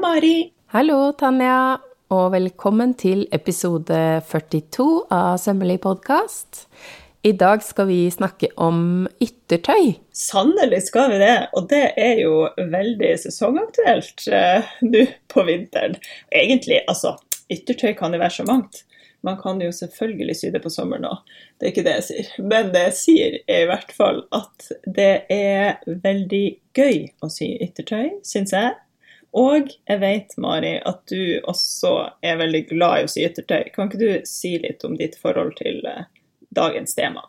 Mari. Hallo, Tanja, og velkommen til episode 42 av Sømmelig podkast. I dag skal vi snakke om yttertøy. Sannelig skal vi det, og det er jo veldig sesongaktuelt eh, nå på vinteren. Egentlig, altså, yttertøy kan jo være så mangt. Man kan jo selvfølgelig sy det på sommeren òg, det er ikke det jeg sier. Men det jeg sier, er i hvert fall at det er veldig gøy å sy yttertøy, syns jeg. Og jeg vet, Mari, at du også er veldig glad i å sy yttertøy. Kan ikke du si litt om ditt forhold til eh, dagens tema?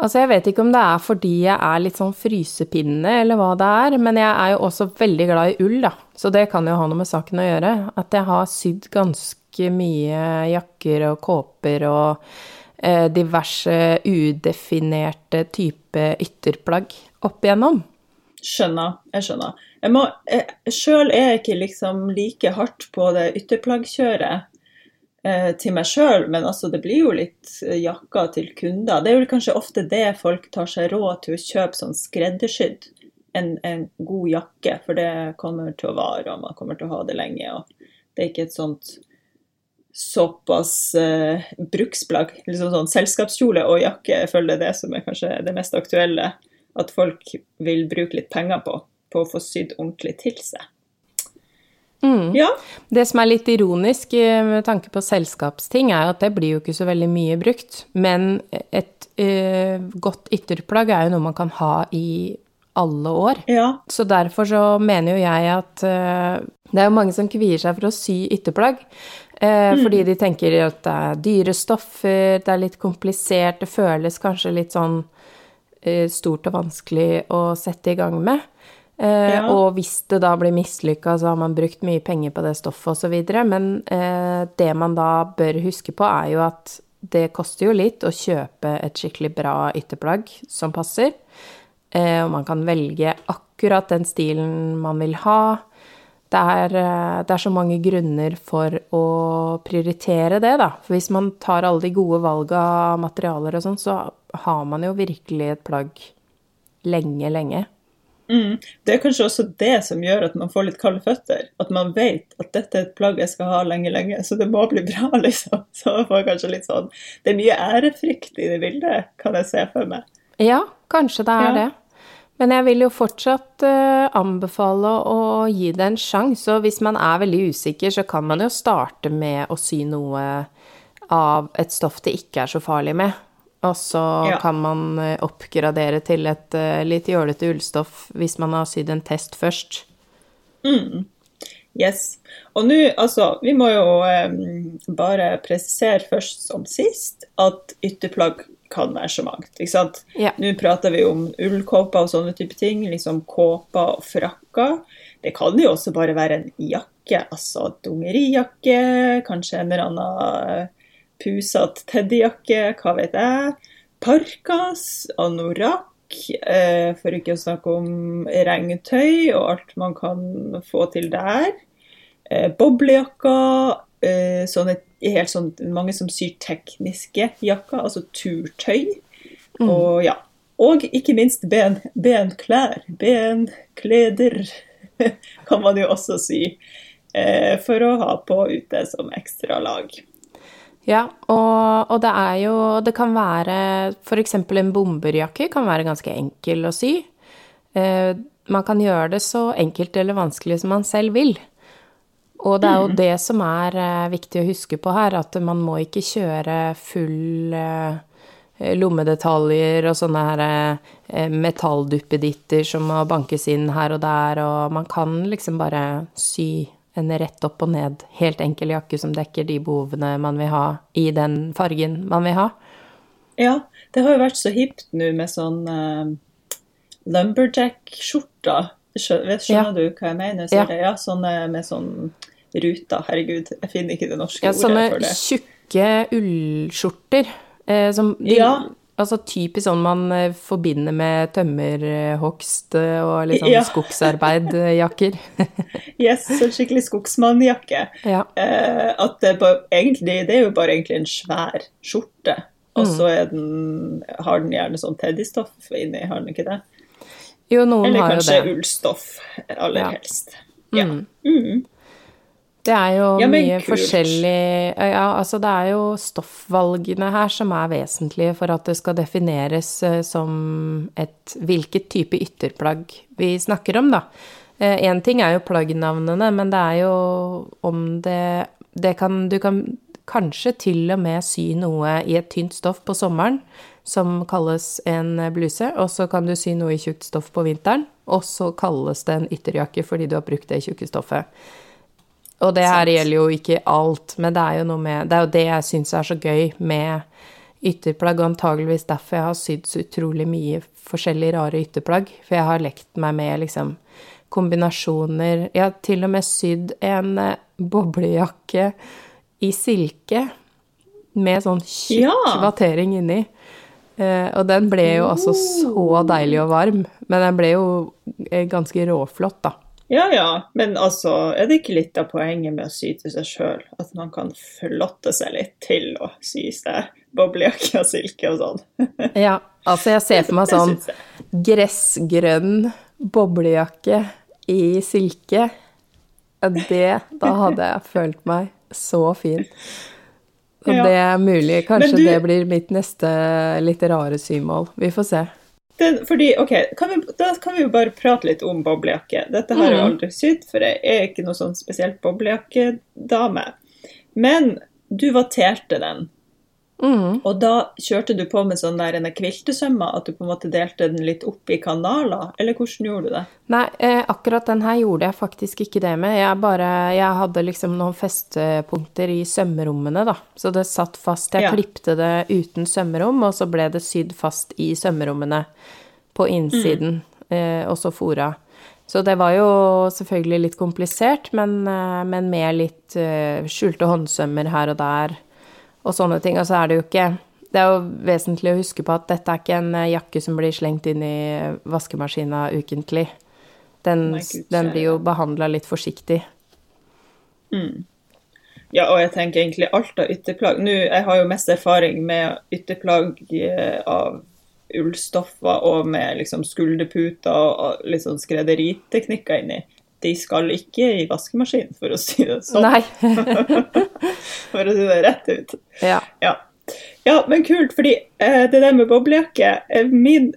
Altså, jeg vet ikke om det er fordi jeg er litt sånn frysepinne, eller hva det er, men jeg er jo også veldig glad i ull, da. Så det kan jo ha noe med saken å gjøre. At jeg har sydd ganske mye jakker og kåper og eh, diverse udefinerte type ytterplagg opp igjennom. Skjønner. Jeg skjønner. Jeg må, Sjøl er jeg ikke liksom like hardt på det ytterplaggkjøret eh, til meg sjøl, men altså det blir jo litt jakker til kunder. Det er jo kanskje ofte det folk tar seg råd til å kjøpe sånn skreddersydd. En, en, god jakke, for det kommer til å vare, og man kommer til å ha det lenge. og Det er ikke et sånt såpass eh, bruksplagg. Liksom sånn selskapskjole og jakke, jeg føler det er det som er kanskje det mest aktuelle at folk vil bruke litt penger på, på å få sydd ordentlig til seg. Mm. Ja. Det som er litt ironisk eh, med tanke på selskapsting, er at det blir jo ikke så veldig mye brukt. Men et uh, godt ytterplagg er jo noe man kan ha i alle år. Ja. Så derfor så mener jo jeg at uh, det er jo mange som kvier seg for å sy ytterplagg. Uh, mm. Fordi de tenker at det er dyre stoffer, det er litt komplisert, det føles kanskje litt sånn stort og vanskelig å sette i gang med. Eh, ja. Og hvis det da blir mislykka, så har man brukt mye penger på det stoffet osv. Men eh, det man da bør huske på, er jo at det koster jo litt å kjøpe et skikkelig bra ytterplagg som passer. Og man kan velge akkurat den stilen man vil ha. Det er, det er, så mange grunner for å prioritere det, da. For hvis man tar alle de gode valga av materialer og sånn, så har man jo virkelig et plagg lenge, lenge. Mm. Det er kanskje også det som gjør at man får litt kalde føtter. At man vet at dette er et plagg jeg skal ha lenge, lenge, så det må bli bra, liksom. Så man får kanskje litt sånn Det er mye ærefrykt i det bildet, kan jeg se for meg. Ja, kanskje det er ja. det. Men jeg vil jo fortsatt uh, anbefale å gi det en sjanse. Og hvis man er veldig usikker, så kan man jo starte med å sy noe av et stoff det ikke er så farlig med. Og så ja. kan man eh, oppgradere til et uh, litt jålete ullstoff hvis man har sydd en test først. Mm. Yes. Og nå, altså, vi må jo um, bare presisere først som sist at ytterplagg kan være så mangt. ikke sant? Ja. Nå prater vi om ullkåper og sånne type ting, liksom kåper og frakker. Det kan jo også bare være en jakke, altså dungerijakke, kanskje en eller annen pusete teddyjakke, hva vet jeg. Parkas, anorakk, eh, for ikke å snakke om regntøy og alt man kan få til der. Eh, boblejakker, eh, sånne, helt sånn, mange som syr tekniske jakker, altså turtøy. Mm. Og ja. Og ikke minst ben, benklær. Benkleder kan man jo også sy for å ha på ute som ekstra lag. Ja, og, og, det er jo Det kan være f.eks. en bomberjakke kan være ganske enkel å sy. Eh, man kan gjøre det så enkelt eller vanskelig som man selv vil. Og det er jo mm. det som er eh, viktig å huske på her, at man må ikke kjøre full eh, lommedetaljer og sånne her eh, metallduppeditter som må bankes inn her og der, og man kan liksom bare sy en rett opp og ned, helt enkel jakke som dekker de behovene man vil ha i den fargen man vil ha. Ja, det har jo vært så hipt nå med sånn uh, lumberjack-skjorter. Skjønner, skjønner ja. du hva jeg mener? Ja. ja. sånne med sånn ruter. Herregud, jeg finner ikke det norske ja, ordet for det. Sånne tjukke ullskjorter. Eh, som de, ja. Altså typisk sånn man eh, forbinder med tømmerhogst eh, og litt sånn ja. skogsarbeidjakker. yes, så skikkelig skogsmannjakke. Ja. Eh, at det, bare, egentlig, det er jo bare egentlig en svær skjorte, og mm. så har den gjerne sånn teddystoff inni, har den ikke det? Jo, noen Eller har jo det. Eller kanskje ullstoff, aller ja. helst. Ja. Mm. Mm. Det er jo Ja, mye kult. forskjellig Ja, altså det er jo stoffvalgene her som er vesentlige for at det skal defineres eh, som et hvilket type ytterplagg vi snakker om, da. Én ting er jo plaggnavnene, men det er jo om det Det kan Du kan kanskje til og med sy noe i et tynt stoff på sommeren, som kalles en bluse, og så kan du sy noe i tjukt stoff på vinteren, og så kalles det en ytterjakke fordi du har brukt det tjukke stoffet. Og det her gjelder jo ikke alt, men det er jo med Det er jo det jeg syns er så gøy med ytterplagg, og antageligvis derfor jeg har sydd så utrolig mye forskjellige rare ytterplagg. For jeg har lekt meg med liksom kombinasjoner Jeg har til og med sydd en eh, boblejakke i silke med sånn tjukk Ja. inni. Uh, og den ble jo altså så deilig og varm, men den ble jo eh, ganske råflott, da. Ja ja, men altså, er det ikke litt av poenget med å sy til seg sjøl? At man kan flotte seg litt til å sy seg boblejakke og silke og sånn? Ja, altså jeg ser for meg sånn gressgrønn boblejakke i silke. Det, da hadde jeg følt meg så fin. Og Ja. det er mulig, kanskje du- det blir mitt neste litt rare symål. Vi får se. Den, fordi, ok, kan vi, Da kan vi jo bare prate litt om boblejakke. Dette har jeg Mhm. aldri sydd, for jeg er ikke noe sånn spesielt boblejakkedame. Men du vatterte den, Mm. og da kjørte du på med sånn der en kviltesømmer, at du på en måte delte den litt opp i kanaler, eller hvordan gjorde du det? Nei, eh, akkurat den her gjorde jeg faktisk ikke det med. Jeg bare Jeg hadde liksom noen festepunkter i sømmerommene, da. Så det satt fast. Jeg Ja. klipte det uten sømmerom, og så ble det sydd fast i sømmerommene på innsiden, eh, og så fora. Så det var jo selvfølgelig litt komplisert, men, eh, men med litt eh, skjulte håndsømmer her og der, og sånne ting. Og så er det jo ikke Det er jo vesentlig å huske på at dette er ikke en eh, jakke som blir slengt inn i vaskemaskina ukentlig. Den, Nei, Gud, den blir jo behandla litt forsiktig. Ja, og jeg tenker egentlig alt av ytterplagg. Nå, jeg har jo mest erfaring med ytterplagg eh, av ullstoffer og med liksom skulderputer og og liksom skrederiteknikker inni. De skal ikke i vaskemaskinen, for å si det sånn. Nei. For å si det rett ut. ja. Ja, ja men kult, fordi eh, det der med boblejakke er min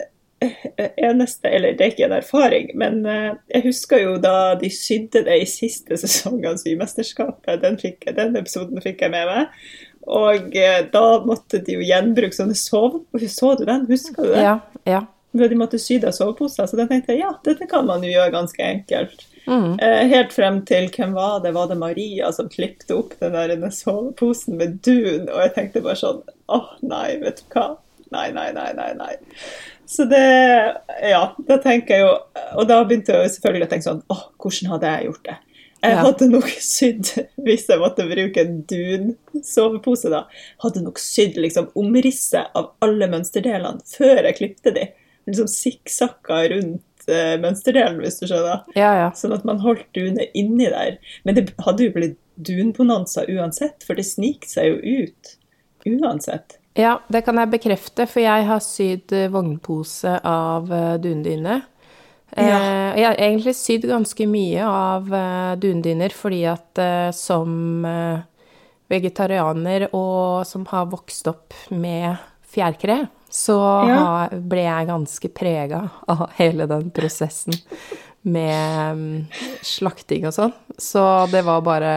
eh, eneste Eller det er ikke en erfaring, men eh, jeg husker jo da de sydde det i siste sesong av Symesterskapet. Den, fikk, den episoden fikk jeg med meg. Og eh, da måtte de jo gjenbruke sånne sove... Så du den? Husker du det? ja. Ja. De måtte sy av soveposer. Så da tenkte jeg ja, dette kan man jo gjøre ganske enkelt. Mm. Eh, helt frem til hvem var det? Var det Maria som klippte opp den der soveposen med dun? Og jeg tenkte bare sånn åh nei, vet du hva. Nei, nei, nei, nei. nei. Så det Ja, da tenker jeg jo Og da begynte jeg selvfølgelig å tenke sånn åh, hvordan hadde jeg gjort det? Jeg hadde nok sydd, hvis jeg måtte bruke en dun-sovepose, da, hadde nok sydd liksom omrisset av alle mønsterdelene før jeg klipte de. Liksom sikksakka rundt eh, mønsterdelen, hvis du skjønner. ja, ja. Sånn at man holdt dunet inni der. Men det hadde jo blitt dunbonanza uansett, for det sniker seg jo ut uansett. Ja, det kan jeg bekrefte, for jeg har sydd eh, vognpose av eh, dundyne. Eh, Ja. Jeg har egentlig sydd ganske mye av dundyner fordi at eh, som vegetarianer og som har vokst opp med fjærkre, så Ja. ble jeg ganske prega av hele den prosessen med mm, slakting og sånn. Så det var bare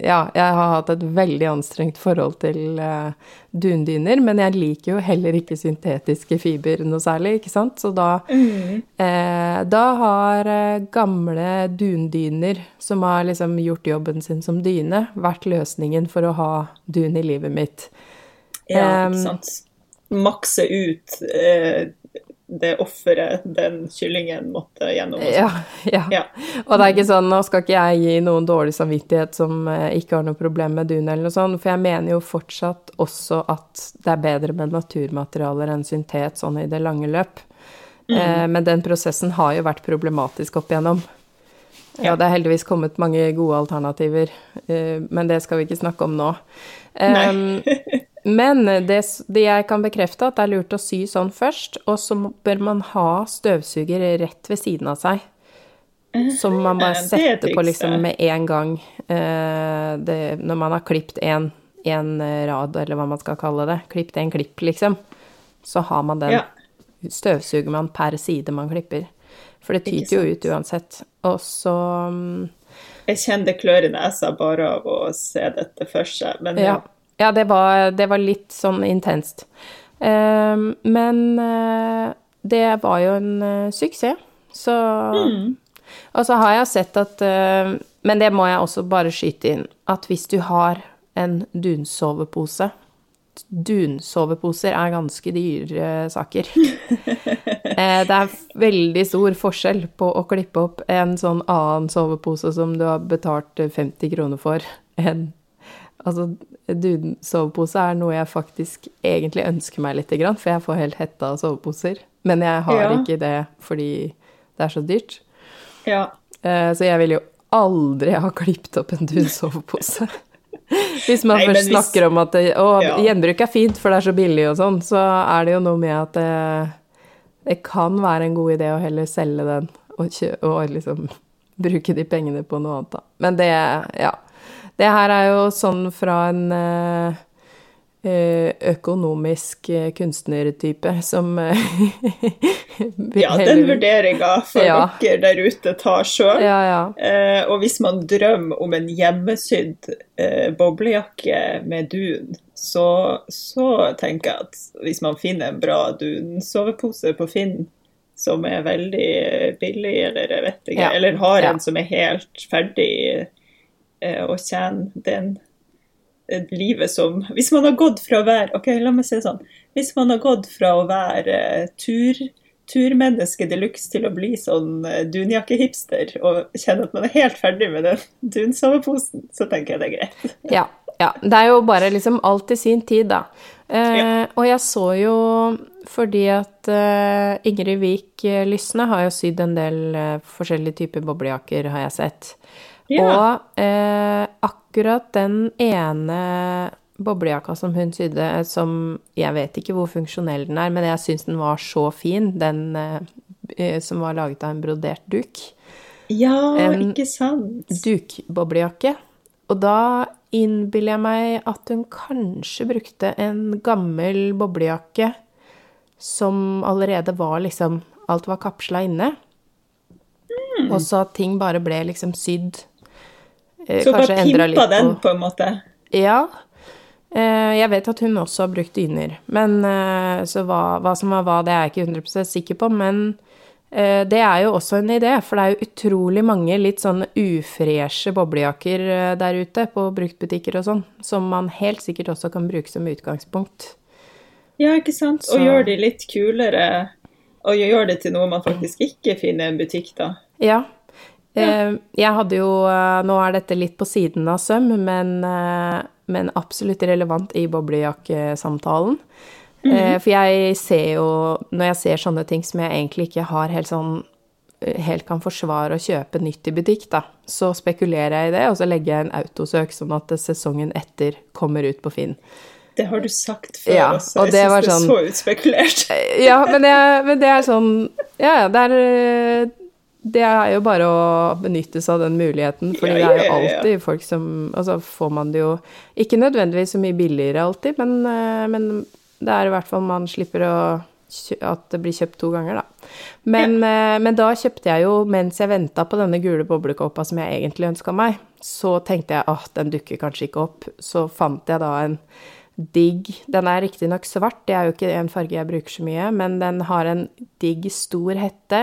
Ja, jeg har hatt et veldig anstrengt forhold til uh, dundyner, men jeg liker jo heller ikke syntetiske fiber noe særlig, ikke sant? Så da Eh, da har eh, gamle dundyner som har liksom gjort jobben sin som dyne, vært løsningen for å ha dun i livet mitt. Ja, ikke sant. Makse ut eh, det offeret den kyllingen måtte gjennom. og. Ja, ja. Ja. Og det er ikke sånn, nå skal ikke jeg gi noen dårlig samvittighet som eh, ikke har noe problem med dun eller noe sånt, for jeg mener jo fortsatt også at det er bedre med naturmaterialer enn syntet sånn i det lange løp. Eh, men den prosessen har jo vært problematisk opp igjennom. Ja, Ja. det er heldigvis kommet mange gode alternativer, eh, men det skal vi ikke snakke om nå. Nei. Um, men det, det jeg kan bekrefte, at det er lurt å sy sånn først, og så bør man ha støvsuger rett ved siden av seg. som man bare er setter på liksom med en gang eh, det, når man har klippet en, en rad, eller hva man skal kalle det. Klippet en klipp, liksom. Så har man den. Støvsuger man per side man klipper. For det tyter jo ut uansett. Og så mm, Jeg kjenner det klør i nesa bare av å se dette for seg. Men Ja, ja. Ja det, var, det var litt sånn intenst. Eh, men eh, det var jo en eh, suksess, så Og så har jeg sett at eh, Men det må jeg også bare skyte inn, at hvis du har en dunsovepose Dunsoveposer er ganske dyre saker. Eh, det er veldig stor forskjell på å klippe opp en sånn annen sovepose som du har betalt 50 kroner for, enn Altså, duden sovepose er noe jeg faktisk egentlig ønsker meg lite grann, for jeg får helt hetta av soveposer. Men jeg har Ja. ikke det fordi det er så dyrt. ja. Eh, Så jeg ville jo aldri ha klippet opp en dunsovepose. Hvis man Nei, først hvis- snakker om at det, å, Ja. gjenbruk er fint, for det er så billig og sånn, så er det jo noe med at det, det kan være en god idé å heller selge den og, kjø, og liksom bruke de pengene på noe annet, da. Men det, ja. Det her er jo sånn fra en eh, eh, økonomisk eh, kunstnertype som ja, den vurderinga får Ja. dere der ute ta sjøl. Ja, ja. Eh, og hvis man drømmer om en hjemmesydd eh, boblejakke med dun, så, så tenker jeg at hvis man finner en bra dunsovepose på Finn som er veldig billig, eller jeg vet ikke, eller har en som er helt ferdig og tjene den eh, livet som Hvis man har gått fra å være Ok, la meg si sånn. Hvis man har gått fra å være eh, tur, turmenneske de luxe til å bli sånn eh, dunjakkehipster og kjenne at man er helt ferdig med den dunsoveposen, så tenker jeg det er greit. Ja, ja. Det er jo bare liksom alt i sin tid, da. Eh, Ja. Og jeg så jo fordi at eh, Ingrid Vik eh, Lysne har jo sydd en del eh, forskjellige typer boblejakker, har jeg sett. Ja. Og eh, akkurat den ene boblejakka som hun sydde, eh, som jeg vet ikke hvor funksjonell den er, men jeg syns den var så fin, den eh, eh, som var laget av en brodert duk Ja, En ikke sant? dukboblejakke. Og da innbiller jeg meg at hun kanskje brukte en gammel boblejakke som allerede var liksom Alt var kapsla inne. Og så at ting bare ble liksom sydd. Eh, Så bare pimpa den, på- en måte. Ja. Eh, Jeg vet at hun også har brukt dyner, men eh, så hva, hva som var hva, det er jeg ikke 100 sikker på. Men det er jo også en idé, for det er jo utrolig mange litt sånn ufreshe boblejakker der ute på bruktbutikker og sånn, som man helt sikkert også kan bruke som utgangspunkt. Ja, ikke sant? Så- Og gjør de litt kulere, og gjør det til noe man faktisk ikke finner i en butikk, da. Ja. Eh, Jeg hadde jo eh, Nå er dette litt på siden av søm, men, eh, men absolutt relevant i boblejakkesamtalen. Eh, For jeg ser jo Når jeg ser sånne ting som jeg egentlig ikke har helt sånn helt kan forsvare å kjøpe nytt i butikk, da, så spekulerer jeg i det, og så legger jeg en autosøk sånn at sesongen etter kommer ut på Finn. Det har du sagt før Ja, og Jeg det synes det sånn- så utspekulert. Ja, men, jeg, men det er sånn Ja, ja, det er Det er jo bare å benytte seg av den muligheten, for Ja, det er jo alltid folk som Altså får man det jo Ikke nødvendigvis så mye billigere alltid, men, eh, men det er i hvert fall man slipper å at det blir kjøpt to ganger, da. Men, ja. men da kjøpte jeg jo, mens jeg venta på denne gule boblekåpa som jeg egentlig ønska meg, så tenkte jeg at den dukker kanskje ikke opp. Så fant jeg da en digg Den er riktignok svart, det er jo ikke en farge jeg bruker så mye, men den har en digg, stor hette.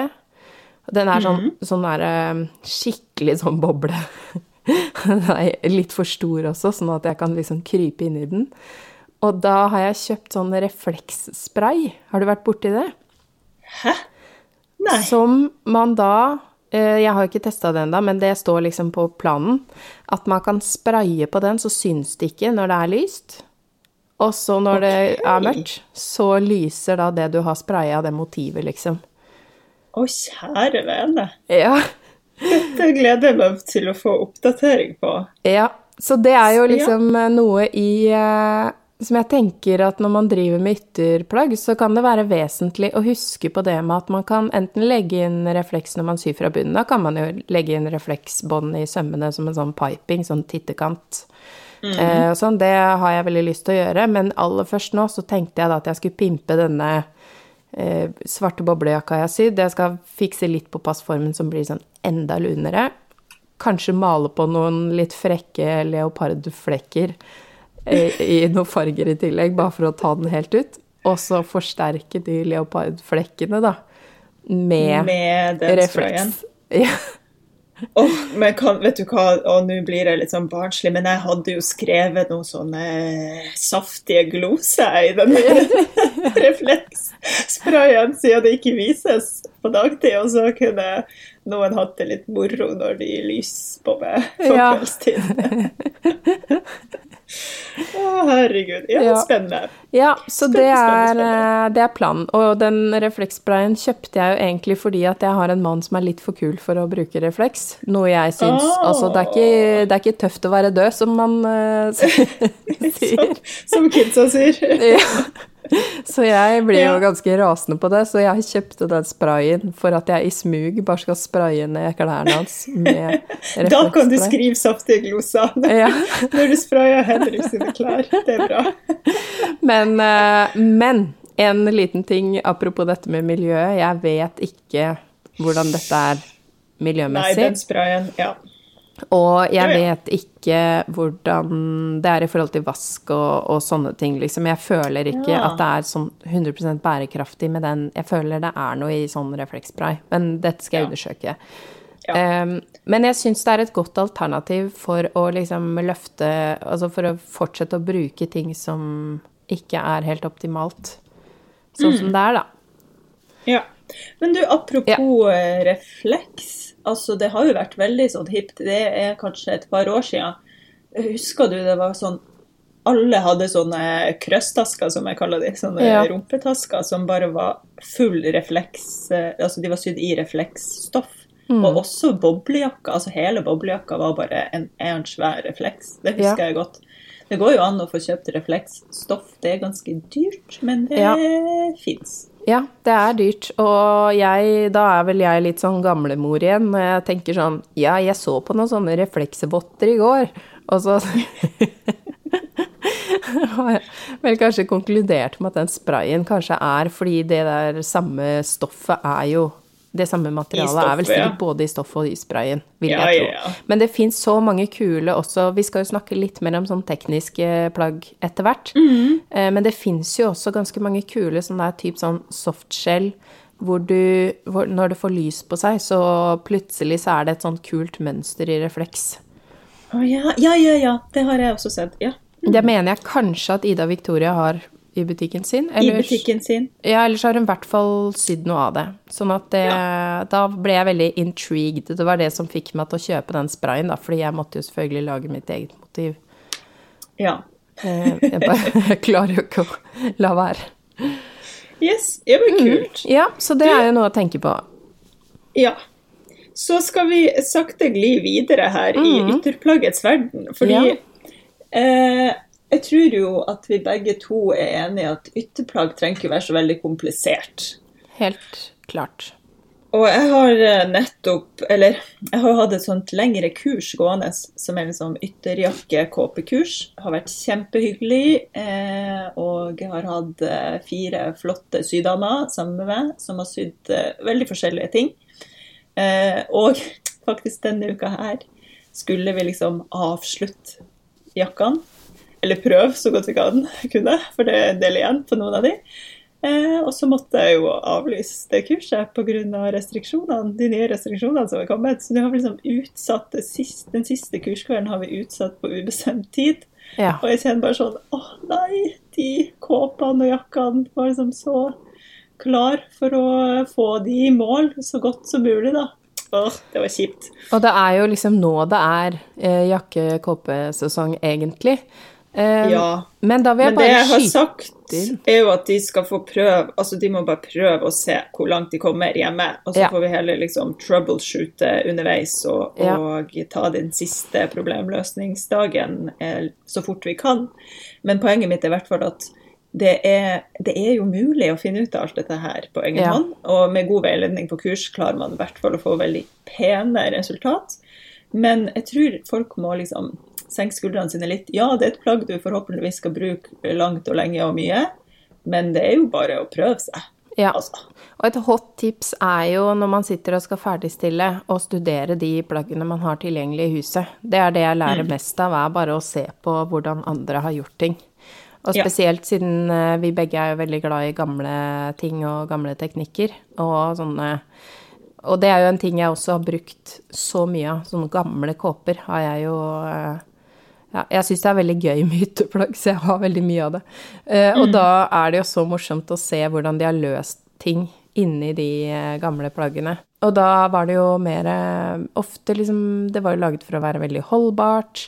Den er sånn, sånn der, eh, skikkelig sånn boble. Den er litt for stor også, sånn at jeg kan liksom krype inn i den. Og da har jeg kjøpt sånn refleksspray. Har du vært borti det? Hæ? Nei. Som man da eh, Jeg har ikke testa det ennå, men det står liksom på planen. At man kan spraye på den, så syns det ikke når det er lyst. Og så når det er mørkt, så lyser da det du har spraya, det motivet, liksom. Å, kjære vene. Ja. Dette gleder jeg meg til å få oppdatering på. ja. Så det er jo liksom ja. noe i eh, som jeg tenker at når man driver med ytterplagg, så kan det være vesentlig å huske på det med at man kan enten legge inn refleks når man syr fra bunnen. Da kan man jo legge inn refleksbånd i sømmene som en sånn piping, sånn tittekant. Mm. Eh, sånn, det har jeg veldig lyst til å gjøre, men aller først nå så tenkte jeg da at jeg skulle pimpe denne eh, svarte boblejakka jeg har sydd. Jeg skal fikse litt på passformen som blir sånn enda lunere. Kanskje male på noen litt frekke leopardflekker i noen farger i tillegg, bare for å ta den helt ut. Og så forsterke de leopardflekkene, da, med, med refleks. Ja. Oh, men kan, vet du hva, og nå blir jeg litt sånn barnslig, men jeg hadde jo skrevet noen sånne saftige gloser i den reflekssprayen, siden det ikke vises på dagtid. Og så kunne noen hatt det litt moro når de lyser på meg på ja. kveldstid. Å, herregud. Ja, ja. spennende. Ja, så spennende, det, er, spennende. Eh, det, er, planen. Og den reflekssprayen kjøpte jeg jo egentlig fordi at jeg har en mann som er litt for kul for å bruke refleks. Noe jeg syns oh. Altså, det er, ikke, det er, ikke, tøft å være død, som man uh, sier. som, som kidsa sier. ja. Så jeg blir jo ganske rasende på det, så jeg kjøpte den sprayen for at jeg i smug bare skal spraye ned klærne hans med Da kan du skrive saftige gloser ja. når du sprayer Henrik sine klær. Det er bra. Men, eh, men en liten ting apropos dette med miljøet. Jeg vet ikke hvordan dette er miljømessig. Nei, den sprayen, ja. Og jeg vet ikke hvordan det er i forhold til vask og, og sånne ting, liksom. Jeg føler ikke ja. at det er sånn 100% bærekraftig med den Jeg føler det er noe i sånn refleksspray, men dette skal jeg ja. undersøke. Ja. Um, men jeg syns det er et godt alternativ for å liksom løfte Altså for å fortsette å bruke ting som ikke er helt optimalt. Sånn mm. som det er, da. Ja. Men du, apropos eh, refleks. Altså, det har jo vært veldig sånn hipt. Det er kanskje et par år siden. Husker du det var sånn Alle hadde sånne krøsstasker, som jeg kaller de. Sånne ja. rumpetasker som bare var full refleks Altså, de var sydd i refleksstoff. Mm. Og også boblejakka. Altså, hele boblejakka var bare en, en svær refleks. Det husker ja. jeg godt. Det går jo an å få kjøpt refleksstoff. Det er ganske dyrt, men det ja. fins. Ja, det er dyrt. Og jeg, da er vel jeg litt sånn gamlemor igjen når jeg tenker sånn Ja, jeg så på noen sånne refleksvotter i går, og så har jeg vel kanskje konkludert med at den sprayen kanskje er fordi det der samme stoffet er jo det samme materialet stoffet, er vel sikkert ja. både i stoffet og i sprayen, vil ja, jeg tro. Ja, Men det fins så mange kule også Vi skal jo snakke litt mer om sånn tekniske plagg etter hvert. Mm. Men det fins jo også ganske mange kule sånn der type sånn softshell hvor du hvor, Når det får lys på seg, så plutselig så er det et sånt kult mønster i refleks. Å oh, ja. Ja, ja, ja. Det har jeg også sett. Ja. Mm. Det mener jeg kanskje at Ida Victoria har i butikken sin. Ellers, I butikken sin. Ja, ellers har hun i hvert fall sydd noe av det. Sånn at det, ja. Da ble jeg veldig intrigued. Det var det som fikk meg til å kjøpe den sprayen, da, fordi jeg måtte jo selvfølgelig lage mitt eget motiv. Ja. Eh, jeg, bare, jeg klarer jo ikke å la være. Yes. det men mm. kult. Mm. Ja, så det er jo noe å tenke på. Ja. Så skal vi sakte gli videre her mm. i ytterplaggets verden, fordi ja. eh, jeg tror jo at vi begge to er enige at ytterplagg trenger ikke være så veldig komplisert. Helt klart. Og jeg har eh, nettopp, eller jeg har hatt et sånt lengre kurs gående som er liksom ytterjakke-kåpekurs. Har vært kjempehyggelig. Eh, og har hatt eh, fire flotte sydamer sammen med meg som har sydd veldig forskjellige ting. Og faktisk denne uka her skulle vi liksom avslutte jakkene eller prøve så godt vi kan kunne, for det er en del igjen på noen av de. Eh, og så måtte jeg jo avlyse det kurset pga. restriksjonene, de nye restriksjonene som er kommet. Så nå har liksom utsatt siste, den siste kurskvelden har vi utsatt på ubestemt tid. Ja. Og jeg kjenner bare sånn Å nei, de kåpene og jakkene var liksom så klar for å få de i mål så godt som mulig, da. Åh, det var kjipt. Og det er jo liksom nå det er eh, jakke-kåpesesong, egentlig. Um, ja. Men da vil jeg men bare det jeg har sagt inn. er jo at de skal få prøve Altså, de må bare prøve å se hvor langt de kommer hjemme. Og så Ja. får vi heller liksom troubleshoote underveis og, Ja. og ta den siste problemløsningsdagen eh, så fort vi kan. Men poenget mitt er i hvert fall at det er, det er jo mulig å finne ut av alt dette her på egen Ja. hånd. Og med god veiledning på kurs klarer man i hvert fall å få veldig pene resultat. Men jeg tror folk må liksom senke skuldrene sine litt. Ja, det er et plagg du forhåpentligvis skal bruke langt og lenge og mye, men det er jo bare å prøve seg. Ja. Altså. Og et hot tips er jo når man sitter og skal ferdigstille, å studere de plaggene man har tilgjengelig i huset. Det er det jeg lærer mest av, er bare å se på hvordan andre har gjort ting. Og Ja. spesielt siden eh, vi begge er jo veldig glad i gamle ting og gamle teknikker. Og sånne Og det er jo en ting jeg også har brukt så mye av. Sånne gamle kåper har jeg jo eh, ja, jeg syns det er veldig gøy med hytteplagg, så jeg har veldig mye av det. Eh, og da er det jo så morsomt å se hvordan de har løst ting inni de eh, gamle plaggene. Og da var det jo mer eh, ofte liksom Det var jo laget for å være veldig holdbart.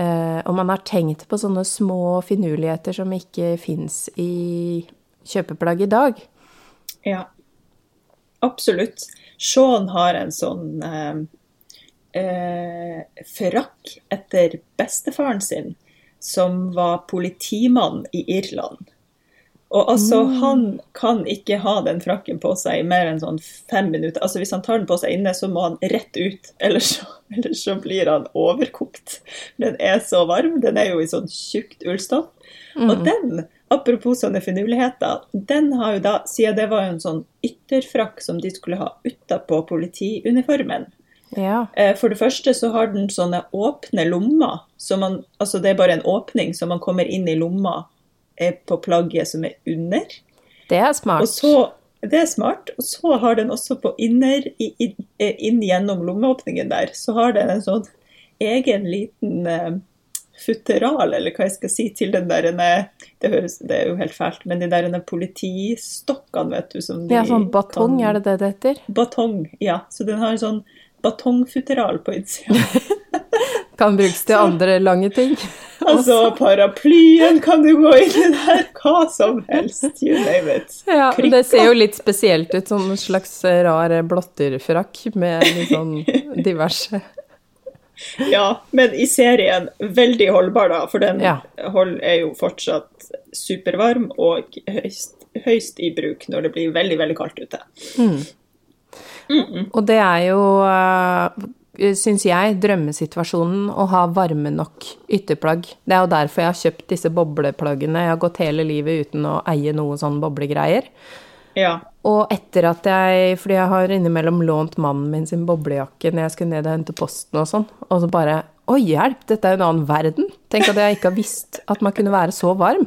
Eh, og man har tenkt på sånne små finurligheter som ikke fins i kjøpeplagg i dag. Ja, absolutt. Sean har en sånn eh, eh, frakk etter bestefaren sin, som var politimann i Irland. Og altså, han kan ikke ha den frakken på seg i mer enn sånn fem minutter. Altså, Hvis han tar den på seg inne, så må han rett ut, ellers så, ellers så blir han overkokt. Den er så varm. Den er jo i sånn tjukt ullstoff. Og den, apropos sånne finurligheter, den har jo da, siden det var jo en sånn ytterfrakk som de skulle ha utapå politiuniformen, Ja. Eh, For det første så har den sånne åpne lommer. Så man, altså det er bare en åpning, så man kommer inn i lomma eh, på plagget som er under. Det er smart. Så, Det er smart. Og så har den også på inner, eh, inn gjennom lommeåpningen der, så har den en sånn egen liten futteral, eller hva jeg skal si, til den der det, høres, det er jo helt fælt, men de der politistokkene, vet du, som de ja, sånn batong, kan- er det det det heter? Batong, ja. Så den har en sånn batongfutteral på utsida. Kan brukes til andre lange ting. Altså, paraplyen kan du gå inn i der, hva som helst, you name it. Ja, men det ser jo litt spesielt ut, sånn slags rar blotterfrakk med litt sånn diverse Ja, men i serien veldig holdbar, da, for den Ja. hold, er jo fortsatt supervarm og høyst, høyst i bruk når det blir veldig, veldig kaldt ute. Og det er jo, uh, syns jeg, drømmesituasjonen å ha varme nok ytterplagg. Det er jo derfor jeg har kjøpt disse bobleplaggene. Jeg har gått hele livet uten å eie noe sånn boblegreier. Ja. Og etter at jeg Fordi jeg har innimellom lånt mannen min sin boblejakke når jeg skulle ned og hente posten og sånn, og så bare Oi, hjelp, dette er jo en annen verden. Tenk at jeg ikke har visst at man kunne være så varm.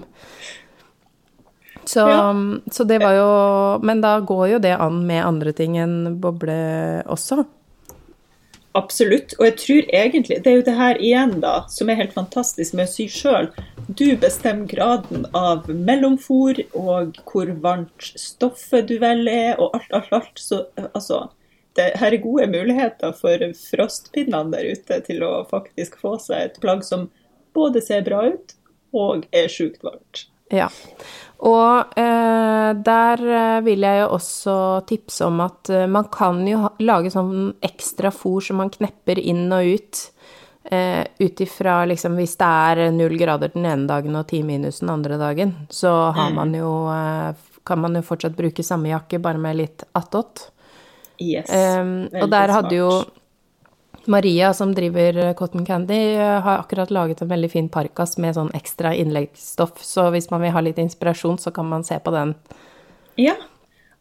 Så, Ja. så det var jo Men da går jo det an med andre ting enn boble også. Absolutt. Og jeg tror egentlig Det er jo det her igjen, da, som er helt fantastisk med å sy sjøl. Du bestemmer graden av mellomfor og hvor varmt stoffet du velger, og alt, alt, alt. Så altså det her er gode muligheter for frostpinnene der ute til å faktisk få seg et plagg som både ser bra ut og er sjukt varmt. Ja. Og eh, der eh, vil jeg jo også tipse om at eh, man kan jo ha, lage sånn ekstra fôr som man knepper inn og ut. Eh, Ut ifra liksom hvis det er null grader den ene dagen og ti minus den andre dagen, så har man jo eh, kan man jo fortsatt bruke samme jakke, bare med litt attåt. Yes. eh, og der hadde jo smart. Maria, som driver Cotton Candy, eh, har akkurat laget en veldig fin parkas med sånn ekstra innleggsstoff, så hvis man vil ha litt inspirasjon, så kan man se på den. Ja.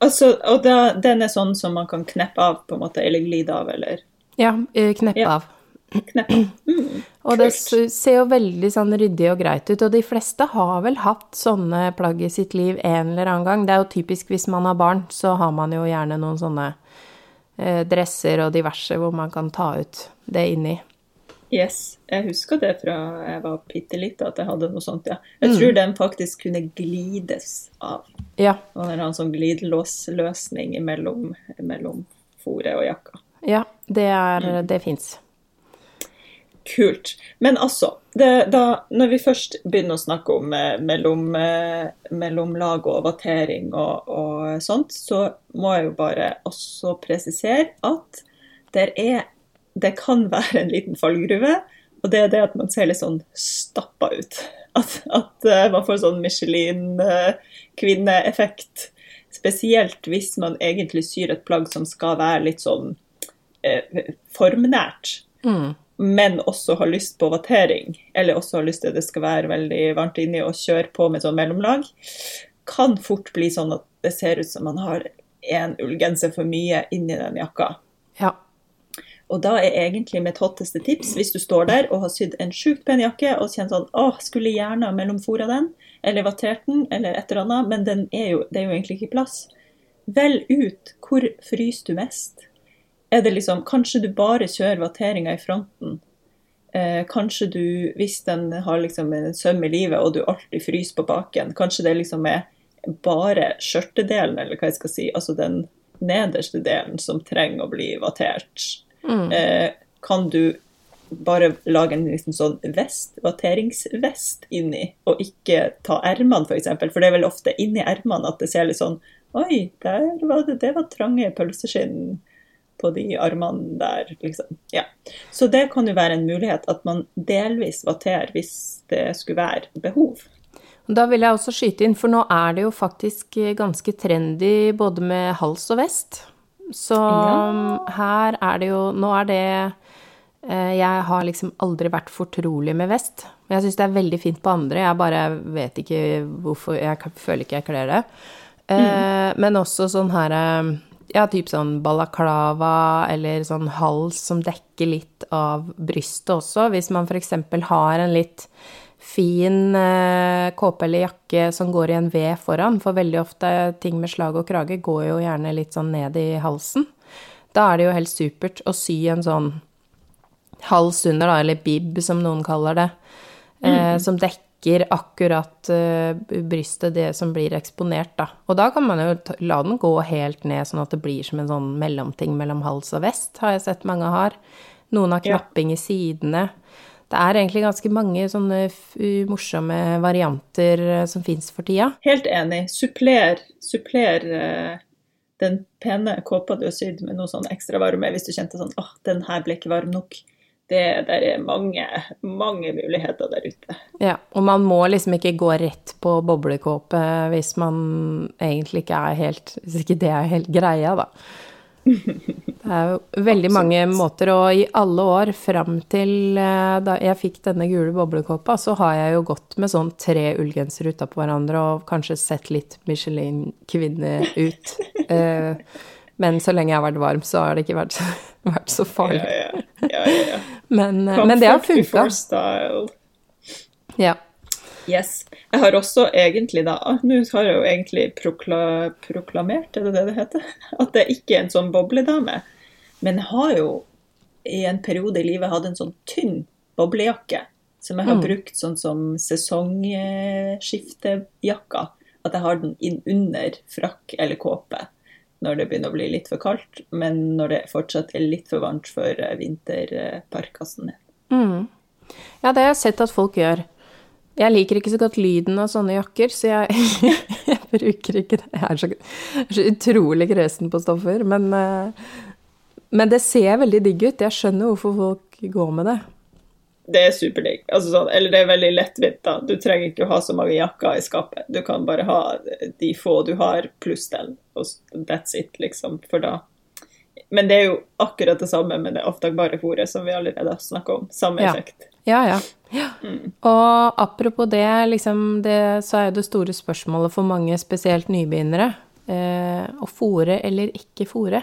Altså, og da, den er sånn som man kan kneppe av, på en måte, eller glide av, eller Ja, eh, kneppe Ja. av. kneppe. Mm. Og det ser jo veldig sånn ryddig og greit ut, og de fleste har vel hatt sånne plagg i sitt liv en eller annen gang. Det er jo typisk hvis man har barn, så har man jo gjerne noen sånne dresser og diverse hvor man kan ta ut det inni. Yes, jeg husker det fra jeg var bitte lita, at jeg hadde noe sånt, ja. Mm. Jeg tror den faktisk kunne glides av. Ja, Og en sånn glidelåsløsning mellom, mellom foret og jakka. ja, det er Mm. Det fins. Kult. Men altså, det, da, når vi først begynner å snakke om eh, mellom, eh, mellomlag og vatering og, og, sånt, så må jeg jo bare også presisere at er, det kan være en liten fallgruve. Og det er det at man ser litt sånn stappa ut. At, at uh, man får sånn Michelin-kvinneeffekt. Spesielt hvis man egentlig syr et plagg som skal være litt sånn uh, formnært. Mm. Men også har lyst på vatering, eller også har lyst til at det skal være veldig varmt inni og kjøre på med sånn mellomlag, kan fort bli sånn at det ser ut som man har en ullgenser for mye inni den jakka. Ja. Og da er egentlig mitt hotteste tips, hvis du står der og har sydd en sjukt pen jakke og kjenner sånn åh, skulle gjerne ha mellomfora den, eller vatert den, eller et eller annet, men den er jo, det er jo egentlig ikke plass. Velg ut hvor fryser du mest. Er det liksom Kanskje du bare kjører vatteringa i fronten. Eh, kanskje du, hvis den har liksom en søm i livet og du alltid fryser på baken, kanskje det liksom er bare skjørtedelen, eller hva jeg skal si, altså den nederste delen som trenger å bli vatert. Mm. Eh, kan du bare lage en liksom sånn vest, vateringsvest inni, og ikke ta ermene, f.eks. For, eksempel. for det er vel ofte inni ermene at det ser litt sånn Oi, der var det, det var trange pølseskinn på de armene der, liksom. Ja. Så det kan jo være en mulighet at man delvis vaterer hvis det skulle være behov. Da vil jeg også skyte inn, for nå er det jo faktisk ganske trendy både med hals og vest. Så ja. her er det jo Nå er det eh, Jeg har liksom aldri vært fortrolig med vest. Men jeg syns det er veldig fint på andre. Jeg bare vet ikke hvorfor Jeg føler ikke jeg kler det. Eh, mm. Men også sånn her eh, Ja, typ sånn balaklava eller sånn hals som dekker litt av brystet også. Hvis man f.eks. har en litt fin eh, kåpe eller jakke som går i en V foran, for veldig ofte ting med slag og krage går jo gjerne litt sånn ned i halsen. Da er det jo helt supert å sy en sånn hals under, da, eller bib som noen kaller det, eh, mm. som dekker akkurat uh, brystet, det som blir eksponert, da. Og da kan man jo la den gå helt ned, sånn at det blir som en sånn mellomting mellom hals og vest, har jeg sett mange har. Noen har knapping i sidene. Det er egentlig ganske mange sånne morsomme varianter eh, som fins for tida. Helt enig. Suppler, suppler uh, den pene kåpa du har sydd med noe sånn ekstra varme, hvis du kjente sånn åh, oh, den her ble ikke varm nok. Det der er mange, mange muligheter der ute. Ja, og man må liksom ikke gå rett på boblekåpe hvis man egentlig ikke er helt Hvis ikke det er helt greia, da. Det er jo veldig mange måter, og i alle år fram til eh, da jeg fikk denne gule boblekåpa, så har jeg jo gått med sånn tre ullgensere utapå hverandre og kanskje sett litt Michelin-kvinne ut. Men så lenge jeg har vært varm, så har det ikke vært, vært så farlig. Ja, ja, ja, men, eh, men, det har funka. Ja. Yes. Jeg har også egentlig da Nå har jeg jo egentlig prokla, proklamert, er det det det heter? At jeg ikke er en sånn bobledame. Men jeg har jo i en periode i livet hatt en sånn tynn boblejakke. Som jeg har mm. brukt sånn som sesongskiftejakka. At jeg har den inn under frakk eller kåpe når det begynner å bli litt for kaldt, men når det fortsatt er litt for varmt for vinterparkasen. Mm. Ja, det har jeg sett at folk gjør. Jeg liker ikke så godt lyden av sånne jakker, så jeg, jeg bruker ikke det. Jeg er så, så utrolig kresen på stoffer, men, eh, men, det ser veldig digg ut. Jeg skjønner hvorfor folk går med det. Det er superdigg. Altså sånn, eller det er veldig lettvint, da. Du trenger ikke å ha så mange jakker i skapet. Du kan bare ha de få du har, pluss den, og that's it, liksom. For da Men det er jo akkurat det samme med det oftagbare fôret som vi allerede har snakka om. Samme effekt. Ja, ja. ja. Mm. Og apropos det, liksom det, så er jo det store spørsmålet for mange, spesielt nybegynnere, eh, å fòre eller ikke fòre.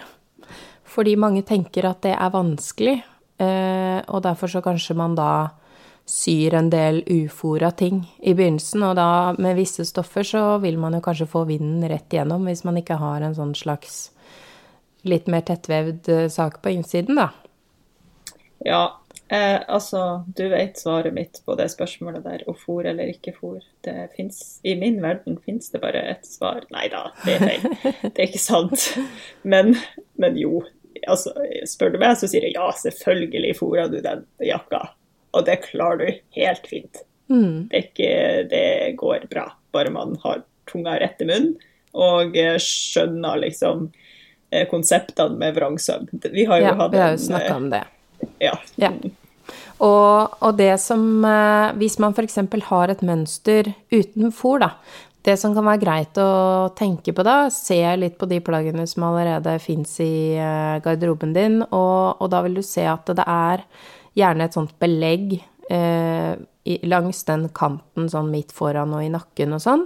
Fordi mange tenker at det er vanskelig, og derfor så kanskje man da syr en del ufora ting i begynnelsen, og da med visse stoffer så vil man jo kanskje få vinden rett igjennom hvis man ikke har en sånn slags litt mer tettvevd eh, sak på innsiden, da. Ja, Eh, altså, du vet svaret mitt på det spørsmålet der, å fôr eller ikke fôr. Det finnes, I min verden fins det bare ett svar. Nei da, det er feil. Det er ikke sant. Men, men jo. Altså, spør du meg, så sier jeg ja, selvfølgelig fôra du den jakka. og det klarer du helt fint. Mm. Det, ikke, det går bra, bare man har tunga rett i munnen og eh, skjønner liksom eh, konseptene med vrangsøvn. Vi har jo Ja, hatt vi har jo snakka eh, om det. Ja. Ja. Og, og det som eh, Hvis man f.eks. har et mønster uten fôr, da. Det som kan være greit å tenke på da, se litt på de plaggene som allerede fins i eh, garderoben din, og, og da vil du se at det er gjerne et sånt belegg eh, langs den kanten sånn midt foran og i nakken og sånn.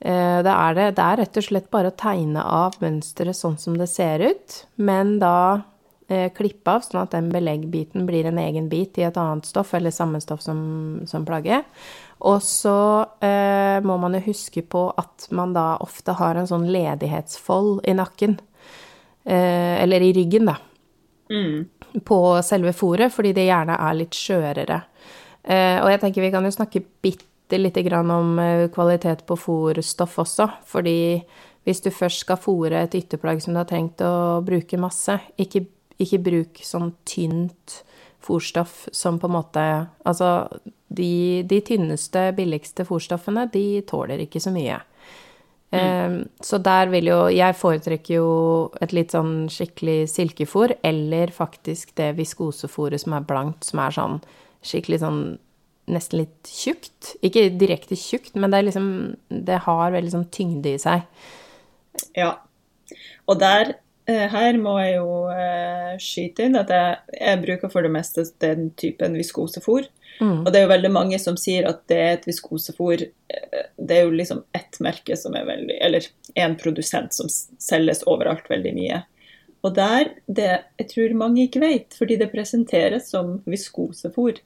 Eh, det, er det, det er rett og slett bare å tegne av mønsteret sånn som det ser ut, men da eh, klippe av, sånn at den beleggbiten blir en egen bit i et annet stoff, eller samme stoff som, som plagget. Og så eh, må man jo huske på at man da ofte har en sånn ledighetsfold i nakken. Eh, eller i ryggen, da. Mm. På selve fôret, fordi det gjerne er litt skjørere. Eh, og jeg tenker vi kan jo snakke bitte lite grann om eh, kvalitet på fòrstoff også, fordi hvis du først skal fôre et ytterplagg som du har trengt å bruke masse, ikke, ikke bruk sånn tynt fòrstoff som på en måte Altså, de, de tynneste, billigste fôrstoffene, de tåler ikke så mye. Mm. så der vil jo Jeg foretrekker jo et litt sånn skikkelig silkefôr, eller faktisk det viskosefôret som er blankt, som er sånn skikkelig sånn nesten litt tjukt. Ikke direkte tjukt, men det er liksom Det har veldig sånn tyngde i seg. Ja. Og der, eh, her må jeg jo eh, skyte inn at jeg, jeg bruker for det meste den typen viskosefôr. Og det er jo veldig mange som sier at det er et viskosefôr eh, Det er jo liksom ett merke som er veldig Eller én produsent som selges overalt veldig mye. Og der, det jeg tror mange ikke vet, fordi det presenteres som viskosefôr.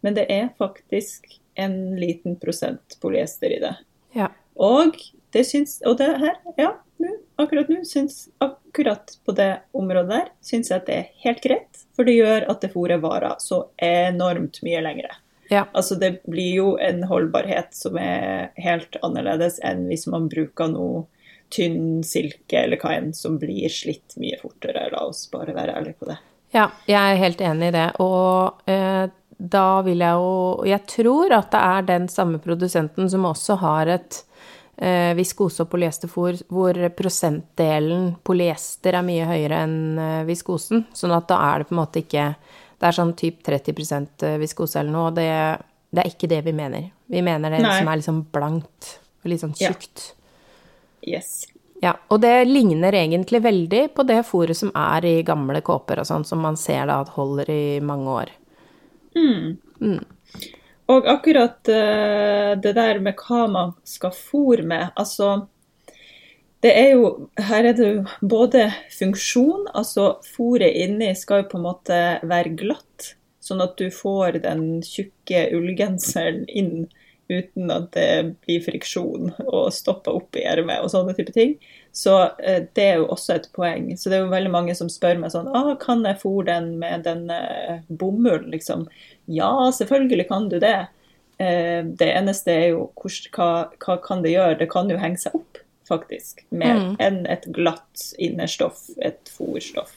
Men det er faktisk en liten prosent polyester i det. Ja. Og det syns Og det her, ja, nå, akkurat nå syns Akkurat på det området der syns jeg at det er helt greit. For det gjør at det fôret varer så enormt mye lengre. Ja. Altså det blir jo en holdbarhet som er helt annerledes enn hvis man bruker noe tynn silke eller hva enn som blir slitt mye fortere. La oss bare være ærlige på det. Ja, jeg er helt enig i det. Og eh, da vil jeg jo Jeg tror at det er den samme produsenten som også har et viskose- og polyesterfôr hvor prosentdelen polyester er mye høyere enn eh, viskosen. Sånn at da er det på en måte ikke Det er sånn typ 30% viskose eller noe, og det, det er ikke det vi mener. Vi mener det Nei. som er liksom blankt og litt sånn Ja. Yes. Ja, og det ligner egentlig veldig på det fôret som er i gamle kåper og sånn, som man ser da at holder i mange år. Og akkurat eh, det der med hva man skal fôre med, altså det er jo, Her er det jo både funksjon, altså fôret inni skal jo på en måte være glatt, sånn at du får den tjukke ullgenseren inn uten at det blir friksjon og stopper opp i ermet og sånne type ting. Så eh, det er jo også et poeng. Så det er jo veldig mange som spør meg sånn ah, Kan jeg fôre den med den eh, bomullen, liksom? Ja, selvfølgelig kan du det. Eh, det eneste er jo hva, hva kan det gjøre? Det kan jo henge seg opp, faktisk, mer Mm. enn et glatt innerstoff, et fôrstoff.